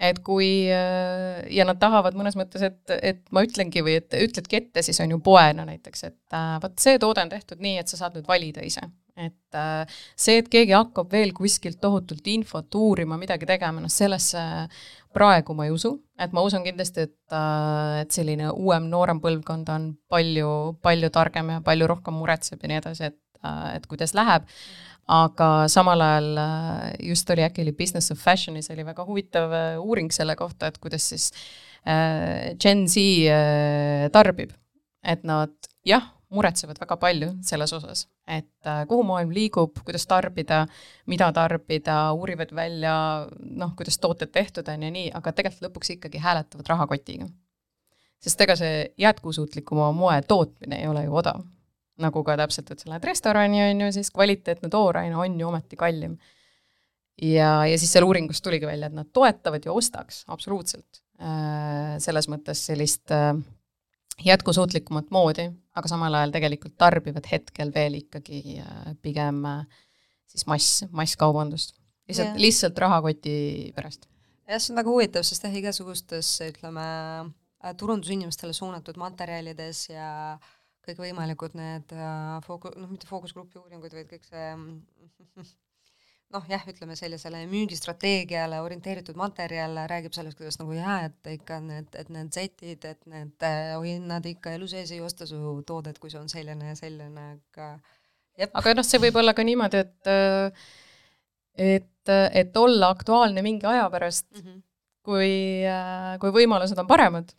et kui äh, ja nad tahavad mõnes mõttes, et, et ma ütlengi või et ütledki ette siis on ju poena näiteks, et äh, vot see toode on tehtud nii, et sa saad nüüd valida ise. Et äh, see, et keegi hakkab veel kuskilt tohutult infot uurima, midagi tegema, noh sellesse praegu ma ei usu, et ma usun kindlasti, et, äh, et selline uuem, noorem põlvkond on palju, palju targem ja palju rohkem muretseb ja nii edasi, et Äh, et kuidas läheb, aga samal ajal just oli äkki oli Business of Fashionis oli väga huvitav uuring selle kohta, et kuidas siis Gen Z tarbib. et nad jah, muretsevad väga palju selles osas, et kuhu maailm liigub, kuidas tarbida, mida tarbida, uurivad välja noh, kuidas tooted tehtud on ja nii, aga tegelikult lõpuks ikkagi hääletavad rahakotiga. sest ega see jätkusuutlikuma moe tootmine ei ole ju odav nagu ka täpselt, et sa lähed restorani, on ju, siis kvaliteetne tooraine on ju ometi kallim. ja, ja siis seal uuringust tuligi välja, et nad toetavad ja ostaks absoluutselt äh, selles mõttes sellist äh, jätkusuutlikumat moodi, aga samal ajal tegelikult tarbivad hetkel veel ikkagi äh, pigem siis mass, masskaubandust. lihtsalt lihtsalt rahakoti pärast. jah, see on väga huvitav, sest jah, igasugustes ütleme, turundusinimestele suunatud materjalides ja äh, kõikvõimalikud need äh, fooku-, noh, mitte fookusgrupi uuringud, vaid kõik see noh jah, ütleme sellisele müügistrateegiale orienteeritud materjal räägib sellest, kuidas nagu jaa, et ikka need, et need setid, et need äh, hinnad ikka elu sees ei osta su toodet, kui see on selline ja selline, aga jep. aga noh, see võib olla ka niimoodi, et äh, et, et olla aktuaalne mingi aja pärast mm, -hmm. kui, kui võimalused on paremad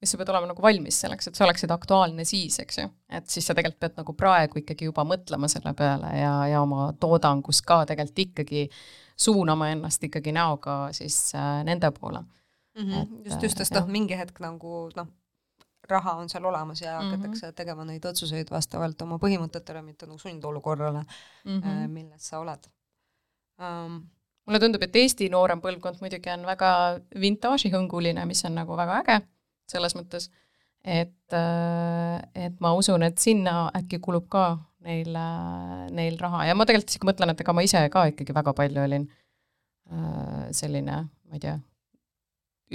ja sa pead olema nagu valmis selleks, et sa oleksid aktuaalne siis, eks ju. et siis sa tegelikult pead nagu praegu ikkagi juba mõtlema selle peale ja, ja oma toodangus ka tegelikult ikkagi suunama ennast ikkagi näoga siis äh, nende poole mm. -hmm. Et, just, just, sest noh, mingi hetk nagu noh, raha on seal olemas ja mm -hmm. hakatakse tegema neid otsuseid vastavalt oma põhimõtetele, mitte nagu sundolukorrale mm, -hmm. milles sa oled um, mulle tundub, et Eesti noorem põlvkond muidugi on väga vintaažihõnguline, mis on nagu väga äge selles mõttes, et, äh, et ma usun, et sinna äkki kulub ka neil, äh, neil raha. Ja ma tegelikult isegi mõtlen, et ega ma ise ka ikkagi väga palju olin äh, selline, ma ei tea,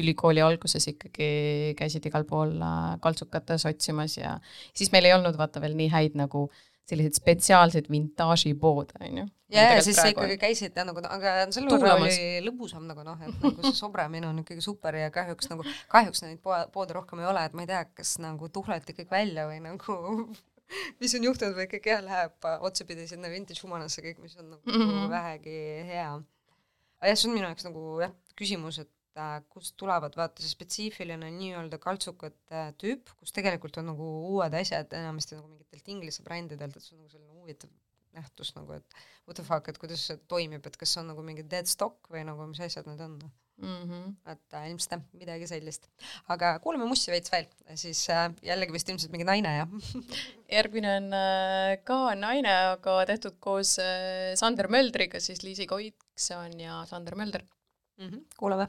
ülikooli alguses ikkagi käisid igal pool kaltsukates otsimas ja siis meil ei olnud vaata veel nii häid nagu äh, selliseid spetsiaalseid vintaažipoode, on ju. ja, ja siis sa ikkagi käisid ja nagu, aga selle võrra oli lõbusam nagu noh, et nagu see sobramine on ikkagi super ja kahjuks nagu, kahjuks neid poe, poode rohkem ei ole, et ma ei tea, kas nagu tuhleti kõik välja või nagu mis on juhtunud või ikkagi jah, läheb otsapidi sinna vintage humanasse kõik, mis on nagu mm -hmm. vähegi hea. aga jah, see on minu jaoks nagu jah, küsimus, et kust tulevad vaata see spetsiifiline nii-öelda kaltsukate tüüp, kus tegelikult on nagu uued asjad enamasti nagu mingitelt inglise brändidelt, et see on nagu selline huvitav nähtus nagu, et what the fuck, et kuidas see toimib, et kas on nagu mingi dead stock või nagu mis asjad need on mm. -hmm. et äh, ilmselt jah, midagi sellist. aga kuulame mussi veits veel, siis äh, jällegi vist ilmselt mingi naine, jah järgmine on äh, ka naine, aga tehtud koos äh, Sander Möldriga, siis Liisi Koitson ja Sander Mölder mm. -hmm. kuulame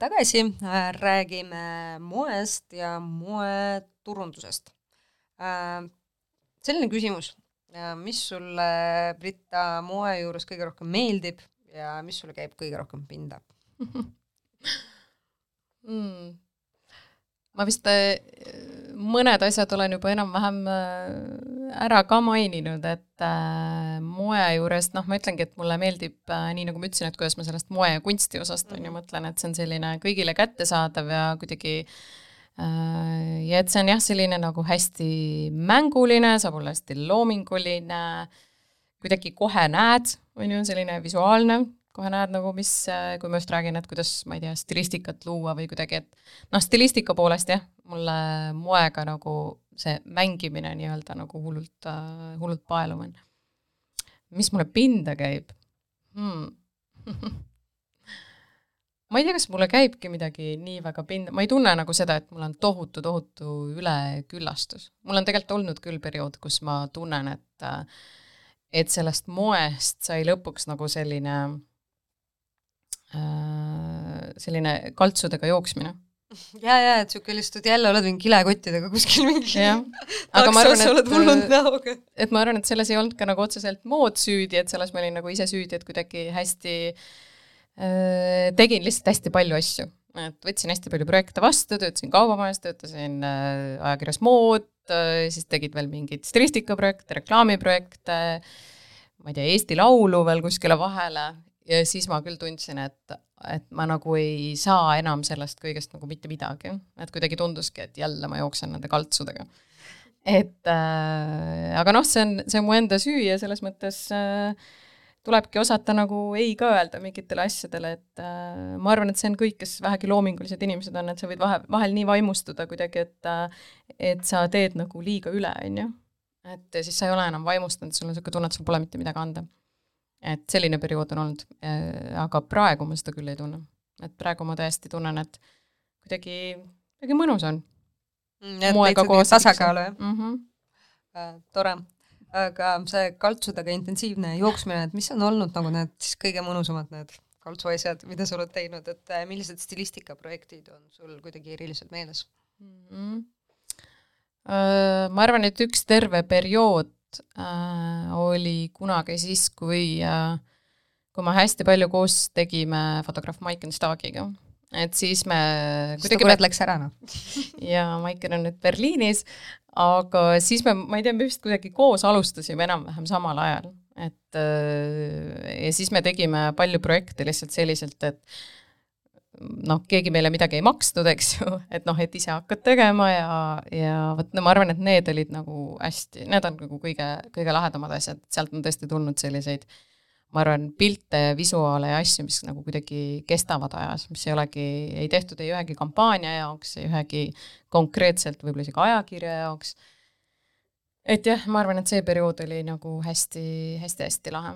tagasi, räägime moest ja moeturundusest. selline küsimus, mis sulle, Britta, moe juures kõige rohkem meeldib ja mis sulle käib kõige rohkem pinda? mm.. Ma vist äh, mõned asjad olen juba enam-vähem äh, ära ka maininud, et äh, moe juurest noh, ma ütlengi, et mulle meeldib nii nagu ma ütlesin, et kuidas ma sellest moe ja kunsti osast on ju mõtlen, et see on selline kõigile kättesaadav ja kuidagi ja et see on jah, selline nagu hästi mänguline, saab olla hästi loominguline, kuidagi kohe näed, on ju, selline visuaalne kohe näed nagu, mis, kui ma just räägin, et kuidas, ma ei tea, stilistikat luua või kuidagi, et noh, stilistika poolest jah, mulle moega nagu see mängimine nii-öelda nagu hullult äh,, hullult paeluv on. mis mulle pinda käib hmm. ma ei tea, kas mulle käibki midagi nii väga pinda, ma ei tunne nagu seda, et mul on tohutu, tohutu üleküllastus. mul on tegelikult olnud küll periood, kus ma tunnen, et äh, et sellest moest sai lõpuks nagu selline äh, selline kaltsudega jooksmine. ja, ja, et siuke lihtsalt jälle oled mingi kilekottidega kuskil mingi jah, aga ma arvan, oled hullult et näoga. et ma arvan, et selles ei olnud ka nagu otseselt mood süüdi, et selles ma olin nagu ise süüdi, et kuidagi hästi äh, tegin lihtsalt hästi palju asju, et võtsin hästi palju projekte vastu, töötasin kaubamajas, töötasin äh, ajakirjas Mood äh,, siis tegid veel mingeid stilistikaprojekte, reklaamiprojekte, ma ei tea, Eesti Laulu veel kuskile vahele ja siis ma küll tundsin, et, et ma nagu ei saa enam sellest kõigest nagu mitte midagi, et kuidagi tunduski, et jälle ma jooksen nende kaltsudega et äh, aga noh, see on, see on mu enda süü ja selles mõttes äh, tulebki osata nagu ei ka öelda mingitele asjadele, et äh, ma arvan, et see on kõik, kes vähegi loomingulised inimesed on, et sa võid vahe, vahel nii vaimustuda kuidagi, et äh, et sa teed nagu liiga üle, on ju. et siis sa ei ole enam vaimustunud, sul on niisugune tunne, et sul pole mitte midagi anda. Et selline periood on olnud äh,, aga praegu ma seda küll ei tunne. et praegu ma tõesti tunnen, et kuidagi, kuidagi mõnus on moega koos tasakaalu jah mm. -hmm. tore. aga see kaltsudega intensiivne jooksmine, et mis on olnud nagu need siis kõige mõnusamad need kaltsuasjad, mida sa oled teinud, et äh, millised stilistikaprojektid on sul kuidagi eriliselt meeles? mm. -hmm. ma arvan, et üks terve periood äh, oli kunagi siis, kui äh,, kui me hästi palju koos tegime fotograaf Maiken Staagiga, et siis me ta kurat läks ära noh. ja Maiken on nüüd Berliinis, aga siis me, ma ei tea, me vist kuidagi koos alustasime enam-vähem samal ajal, et äh, ja siis me tegime palju projekte lihtsalt selliselt, et noh, keegi meile midagi ei maksnud, eks ju, et noh, et ise hakkad tegema ja, ja vot no ma arvan, et need olid nagu hästi, need on nagu kõige, kõige lahedamad asjad, sealt on tõesti tulnud selliseid ma arvan, pilte ja visuaale ja asju, mis nagu kuidagi kestavad ajas, mis ei olegi, ei tehtud ei ühegi kampaania jaoks, ei ühegi konkreetselt võib-olla isegi ajakirja jaoks. Et jah, ma arvan, et see periood oli nagu hästi-hästi-hästi lahe.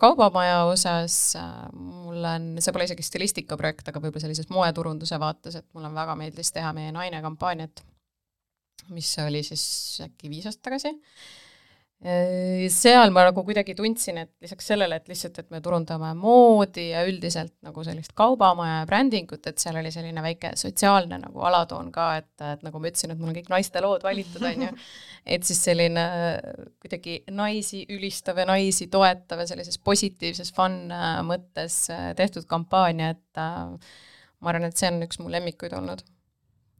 kaubamaja osas äh, mul on, see pole isegi stilistikaprojekt, aga võib-olla sellises moeturunduse vaates, et mulle väga meeldis teha meie naine kampaaniat, mis oli siis äkki viis aastat tagasi seal ma nagu kuidagi tundsin, et lisaks sellele, et lihtsalt, et me turundame moodi ja üldiselt nagu sellist kaubamaja ja brändingut, et seal oli selline väike sotsiaalne nagu alatoon ka, et, et nagu ma ütlesin, et mul on kõik naiste lood valitud, on ju, et siis selline kuidagi naisi ülistav ja naisi toetav ja sellises positiivses fun mõttes tehtud kampaania, et äh, ma arvan, et see on üks mu lemmikuid olnud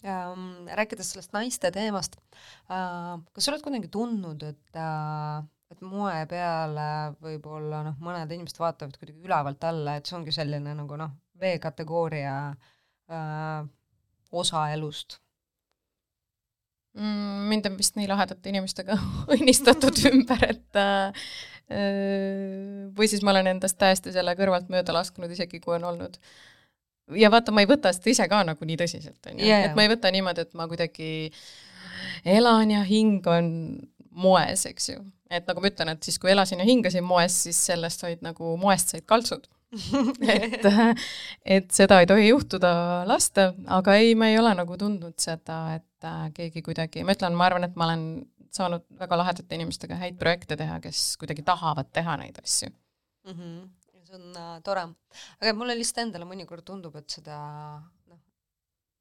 mm, rääkides sellest naiste teemast äh,, kas sa oled kunagi tundnud, et äh, et moe peale võib-olla noh, mõned inimesed vaatavad kuidagi ülevalt alla, et see ongi selline nagu noh, B-kategooria äh, osa elust mm,? mind on vist nii lahedate inimestega õnnistatud ümber, et äh, või siis ma olen endast täiesti selle kõrvalt mööda lasknud, isegi kui on olnud ja vaata, ma ei võta seda ise ka nagu nii tõsiselt, on ju, Jaa, et ma ei võta niimoodi, et ma kuidagi elan ja hing on moes, eks ju. et nagu ma ütlen, et siis, kui elasin ja hingasin moes, siis sellest said nagu, moest said kaltsud. et, et seda ei tohi juhtuda lasta, aga ei, ma ei ole nagu tundnud seda, et äh, keegi kuidagi, ma ütlen, ma arvan, et ma olen saanud väga lahedate inimestega häid projekte teha, kes kuidagi tahavad teha neid asju mm. -hmm. See on äh, tore, aga mulle lihtsalt endale mõnikord tundub, et seda noh,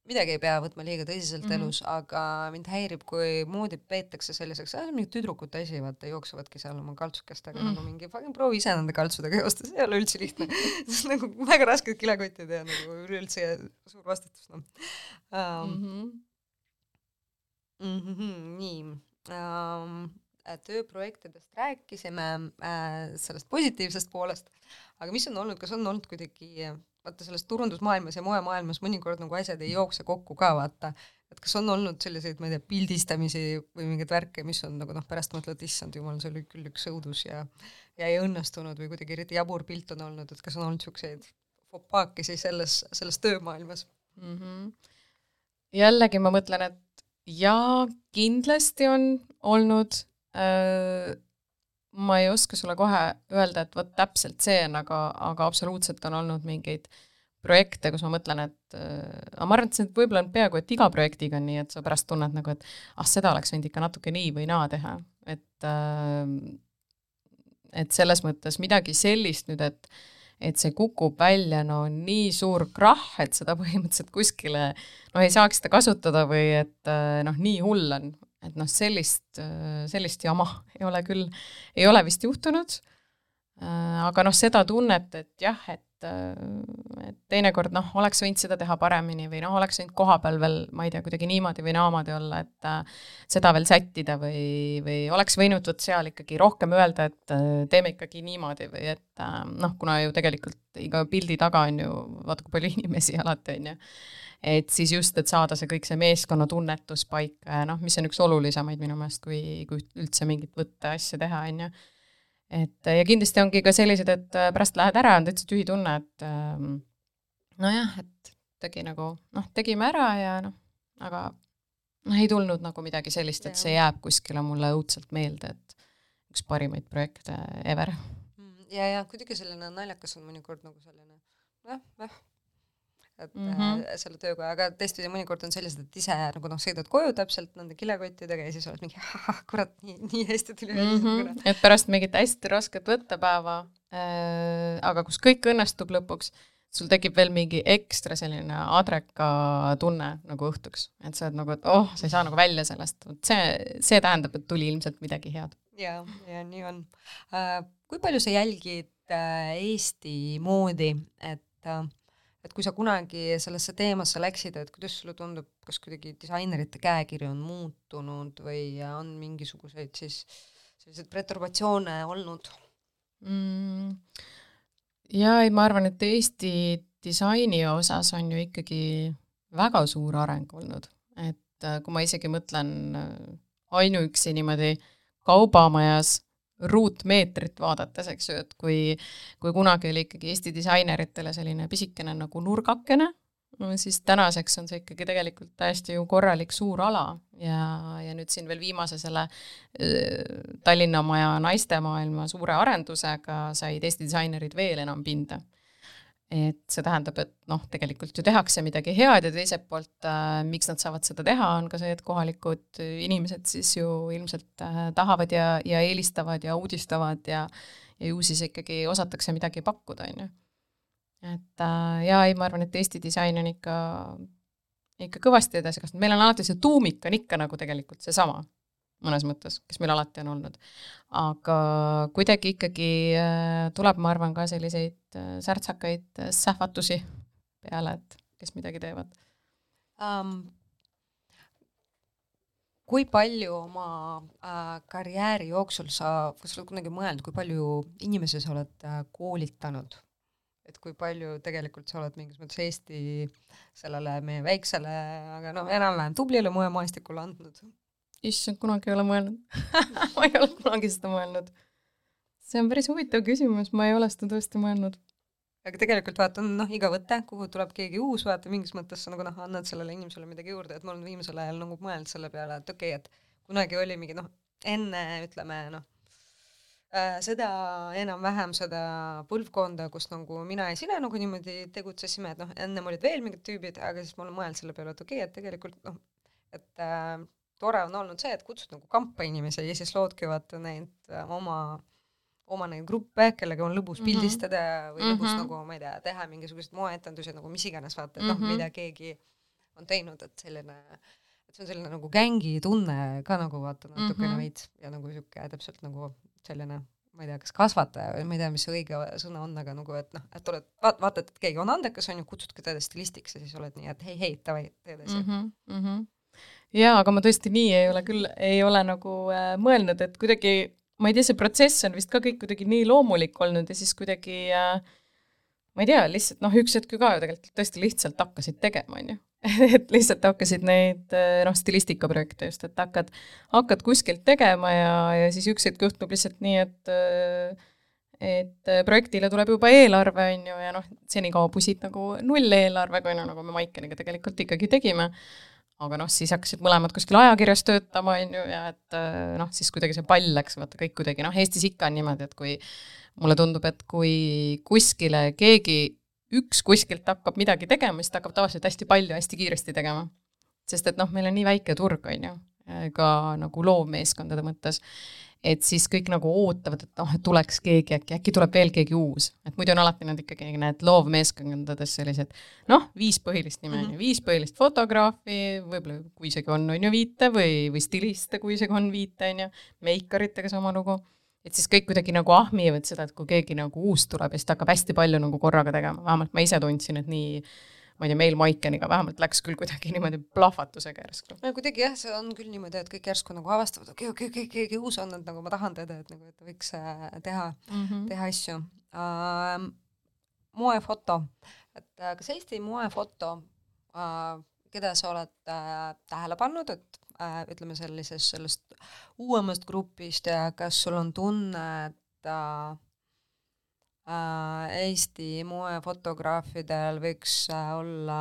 midagi ei pea võtma liiga tõsiselt mm Mhm. -hmm. elus, aga mind häirib, kui moodi peetakse selliseks, ah mingi tüdrukute asi, vaata jooksevadki seal oma kaltsukestega Mm. mm. nagu mingi, fucking proovi ise nende kaltsudega joosta, see ei ole üldse lihtne see on nagu väga rasked kilekotid ja nagu üleüldse suur vastutus, noh um, mm. -hmm. mm. -hmm, nii um, tööprojektidest rääkisime äh,, sellest positiivsest poolest, aga mis on olnud, kas on olnud kuidagi vaata selles turundusmaailmas ja moemaailmas mõnikord nagu asjad ei jookse kokku ka vaata, et kas on olnud selliseid, ma ei tea, pildistamisi või mingeid värke, mis on nagu noh, pärast mõtled, issand jumal, see oli küll üks õudus ja ja ei õnnestunud või kuidagi eriti jabur pilt on olnud, et kas on olnud niisuguseid fopaakesi selles, selles töömaailmas? mm. -hmm. jällegi ma mõtlen, et jaa, kindlasti on olnud äh,, ma ei oska sulle kohe öelda, et vot täpselt see on, aga, aga absoluutselt on olnud mingeid projekte, kus ma mõtlen, et äh, aga ma arvan, et see võib-olla on peaaegu et iga projektiga on nii, et sa pärast tunned nagu, et ah, seda oleks võinud ikka natuke nii või naa teha, et äh, et selles mõttes midagi sellist nüüd, et et see kukub välja no nii suur krahh, et seda põhimõtteliselt kuskile noh, ei saaks seda kasutada või et äh, noh, nii hull on, et noh, sellist, sellist jama ei ole küll, ei ole vist juhtunud. aga noh, seda tunnet, et jah, et, et teinekord noh, oleks võinud seda teha paremini või noh, oleks võinud kohapeal veel, ma ei tea, kuidagi niimoodi või naamoodi olla, et äh, seda veel sättida või, või oleks võinud vot seal ikkagi rohkem öelda, et äh, teeme ikkagi niimoodi või et äh, noh, kuna ju tegelikult iga pildi taga on ju vaata kui palju inimesi alati on ju et siis just, et saada see kõik see meeskonnatunnetus paika ja noh, mis on üks olulisemaid minu meelest, kui, kui üldse mingit võtteasja teha, on ju. Et ja kindlasti ongi ka sellised, et pärast lähed ära, on täitsa tühi tunne, et ähm, nojah, et tegi nagu noh, tegime ära ja noh, aga noh, ei tulnud nagu midagi sellist, et see jääb kuskile mulle õudselt meelde, et üks parimaid projekte ever. ja, ja kuidagi selline naljakas on mõnikord nagu selline jah, jah et mm Mhm. -hmm. selle tööga, aga teistpidi mõnikord on sellised, et ise nagu noh, sõidad koju täpselt nende kilekottidega ja siis oled mingi kurat, nii, nii hästi tuli mm. -hmm. et pärast mingit hästi rasket võttepäeva äh,, aga kus kõik õnnestub lõpuks, sul tekib veel mingi ekstra selline adreka tunne nagu õhtuks, et sa oled nagu, et oh, sa ei saa nagu välja sellest, vot see, see tähendab, et tuli ilmselt midagi head. ja, ja nii on äh,. kui palju sa jälgid äh, Eesti moodi, et äh, et kui sa kunagi sellesse teemasse läksid, et kuidas sulle tundub, kas kuidagi disainerite käekiri on muutunud või on mingisuguseid siis selliseid perturbatsioone olnud mm,? jaa, ei ma arvan, et Eesti disaini osas on ju ikkagi väga suur areng olnud, et äh, kui ma isegi mõtlen äh, ainuüksi niimoodi kaubamajas ruutmeetrit vaadates, eks ju, et kui, kui kunagi oli ikkagi Eesti disaineritele selline pisikene nagu nurgakene, no siis tänaseks on see ikkagi tegelikult täiesti ju korralik suur ala ja, ja nüüd siin veel viimase selle Tallinna Maja naistemaailma suure arendusega said Eesti disainerid veel enam pinda et see tähendab, et noh, tegelikult ju tehakse midagi head ja teiselt poolt äh, miks nad saavad seda teha, on ka see, et kohalikud inimesed siis ju ilmselt äh, tahavad ja, ja eelistavad ja uudistavad ja ja ju siis ikkagi osatakse midagi pakkuda, on ju. et äh, jaa, ei, ma arvan, et Eesti disain on ikka, ikka kõvasti edasi kasvanud, meil on alati see tuumik on ikka nagu tegelikult seesama mõnes mõttes, kes meil alati on olnud. aga kuidagi ikkagi äh, tuleb, ma arvan, ka selliseid särtsakaid äh, sähvatusi peale, et kes midagi teevad um,. kui palju oma äh, karjääri jooksul sa, kas sa oled kunagi mõelnud, kui palju inimesi sa oled äh, koolitanud? et kui palju tegelikult sa oled mingis mõttes Eesti sellele meie väiksele, aga noh, enam-vähem tublile moemaastikule andnud? issand, kunagi ei ole mõelnud ma ei ole kunagi seda mõelnud. See on päris huvitav küsimus, ma ei ole seda tõesti mõelnud. aga tegelikult vaata, on noh, iga võte, kuhu tuleb keegi uus, vaata mingis mõttes sa nagu noh, annad sellele inimesele midagi juurde, et ma olen viimasel ajal nagu mõelnud selle peale, et okei okay,, et kunagi oli mingi noh, enne ütleme noh äh,, seda enam-vähem seda põlvkonda, kus nagu mina ja sina nagu niimoodi tegutsesime, et noh, ennem olid veel mingid tüübid, aga siis ma olen mõelnud selle peale, et okei okay,, et tegelikult noh, et äh, tore on olnud see, et kutsud nagu kampa inimesi ja siis loodki vaata neid äh, oma oma neid gruppe, kellega on lõbus Mhm. pildistada või lõbus Mhm. nagu ma ei tea, teha mingisuguseid moeetendusi nagu mis iganes vaata, et noh, Mhm. mida keegi on teinud, et selline, et see on selline nagu gängi tunne ka nagu vaata natukene Mhm. veits ja nagu sihuke täpselt nagu selline ma ei tea, kas kasvataja või ma ei tea, mis see õige sõna on, aga nagu, et noh, et oled, vaat-, vaatad, et keegi on andekas, on ju, kutsudki teda stilistiks ja siis oled nii, et hei, hei, davai, tee edasi mm. mm. -hmm, mm -hmm. jaa, aga ma tõesti nii ei ole küll, ei ole nagu äh, mõelnud, et kuidagi ma ei tea, see protsess on vist ka kõik kuidagi nii loomulik olnud ja siis kuidagi äh, ma ei tea, lihtsalt noh, üks hetk ju ka ju tegelikult tõesti lihtsalt hakkasid tegema, on ju. et lihtsalt hakkasid neid äh, noh, stilistikaprojekte just, et hakkad, hakkad kuskilt tegema ja, ja siis üks hetk juhtub lihtsalt nii, et äh, et projektile tuleb juba eelarve, on ju, ja noh, senikaua pusid nagu nulleelarvega, on ju, nagu me Maikeniga tegelikult ikkagi tegime, aga noh, siis hakkasid mõlemad kuskil ajakirjas töötama, on ju, ja et äh, noh, siis kuidagi see pall läks, vaata kõik kuidagi, noh, Eestis ikka on niimoodi, et kui mulle tundub, et kui kuskile keegi, üks kuskilt hakkab midagi tegema, siis ta hakkab tavaliselt hästi palju, hästi kiiresti tegema. sest et noh, meil on nii väike turg, on ju, ka nagu loovmeeskondade mõttes et siis kõik nagu ootavad, et noh, et tuleks keegi äkki, äkki tuleb veel keegi uus, et muidu on alati need ikkagi need loovmeeskondades sellised noh, viis põhilist nime on Mhm. ju, viis põhilist fotograafi, võib-olla kui isegi on, on ju viite või, või stiliste, kui isegi on viite, on ju, meikaritega sama lugu. et siis kõik kuidagi nagu ahmivad seda, et kui keegi nagu uus tuleb ja siis ta hakkab hästi palju nagu korraga tegema, vähemalt ma ise tundsin, et nii ma ei tea, meil Maikeniga vähemalt läks küll kuidagi niimoodi plahvatusega järsku. no kuidagi jah, see on küll niimoodi, et kõik järsku nagu avastavad, okei okay,, okei okay,, okei okay,, keegi uus on, et nagu ma tahan teda, et nagu, et võiks äh, teha Mm -hmm. teha asju uh,. moefoto, et uh, kas Eesti moefoto uh,, keda sa oled uh, tähele pannud, et uh, ütleme sellisest, sellest uuemast grupist ja kas sul on tunne, et uh, Eesti moefotograafidel võiks uh, olla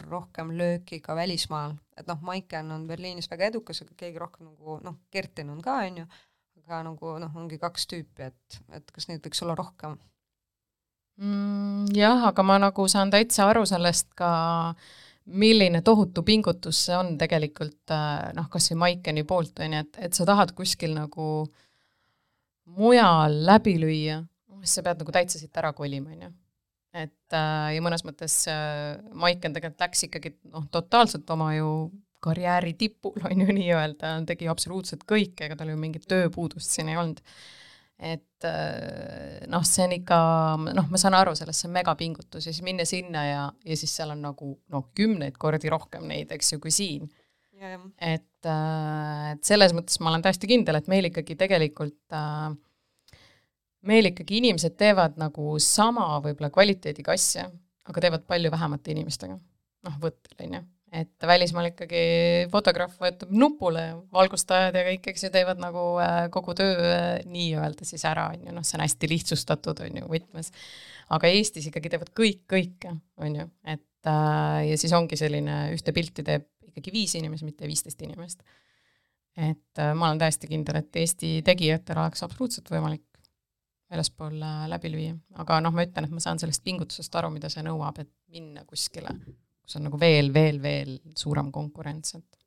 rohkem lööki ka välismaal, et noh, Maiken on Berliinis väga edukas, aga keegi rohkem nagu noh, Kertin on ka, on ju, aga nagu noh, ongi kaks tüüpi, et, et kas neid võiks olla rohkem? mm,? jah, aga ma nagu saan täitsa aru sellest ka, milline tohutu pingutus see on tegelikult noh, kas või Maikeni poolt, on ju, et, et sa tahad kuskil nagu mujal läbi lüüa, siis sa pead nagu täitsa siit ära kolima, on ju. et ja mõnes mõttes Maiken tegelikult läks ikkagi noh, totaalselt oma ju karjääri tipul, on ju nii-öelda, tegi absoluutselt kõike, ega tal ju mingit tööpuudust siin ei olnud et noh, see on ikka, noh, ma saan aru sellest, see on megapingutus ja siis minna sinna ja, ja siis seal on nagu noh, kümneid kordi rohkem neid, eks ju, kui siin. et, et selles mõttes ma olen täiesti kindel, et meil ikkagi tegelikult meil ikkagi inimesed teevad nagu sama võib-olla kvaliteediga asja, aga teevad palju vähemate inimestega. noh, võttel, on ju et välismaal ikkagi fotograaf vajutab nupule, valgustajad ja kõik, eks ju, teevad nagu äh, kogu töö äh, nii-öelda siis ära, on ju, noh, see on hästi lihtsustatud, on ju, võtmes. aga Eestis ikkagi teevad kõik kõike, on ju, et äh, ja siis ongi selline, ühte pilti teeb ikkagi viis inimest, mitte viisteist inimest. et ma olen täiesti kindel, et Eesti tegijatel oleks absoluutselt võimalik väljaspool äh, läbi lüüa, aga noh, ma ütlen, et ma saan sellest pingutusest aru, mida see nõuab, et minna kuskile kus on nagu veel, veel, veel suurem konkurents, et.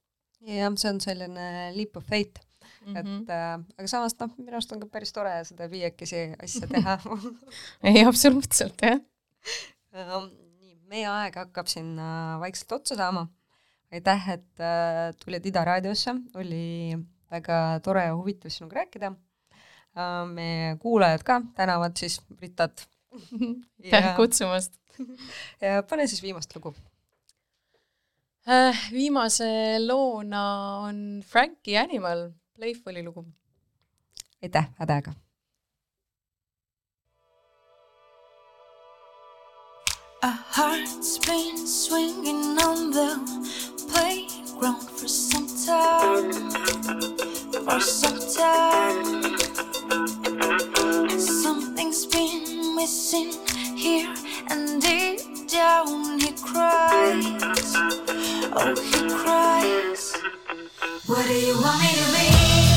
jah, see on selline leap of faith mm, -hmm. et Mhm. äh, aga samas noh, minu arust on ka päris tore seda viiekesi asja teha ei, absoluutselt, jah um,. nii, meie aeg hakkab siin äh, vaikselt otsa saama. aitäh, et äh, tulid Ida raadiosse, oli väga tore ja huvitav sinuga rääkida. Meie kuulajad ka tänavad siis Britat. aitäh kutsumast ja pane siis viimast lugu äh,. viimase loona on Frankie Animal, Playful'i lugu. aitäh, head aega! Our hearts been swinging on the playground for some time, for some time. Something's been missing here and deep down he cries. Oh, he cries. What do you want me to be?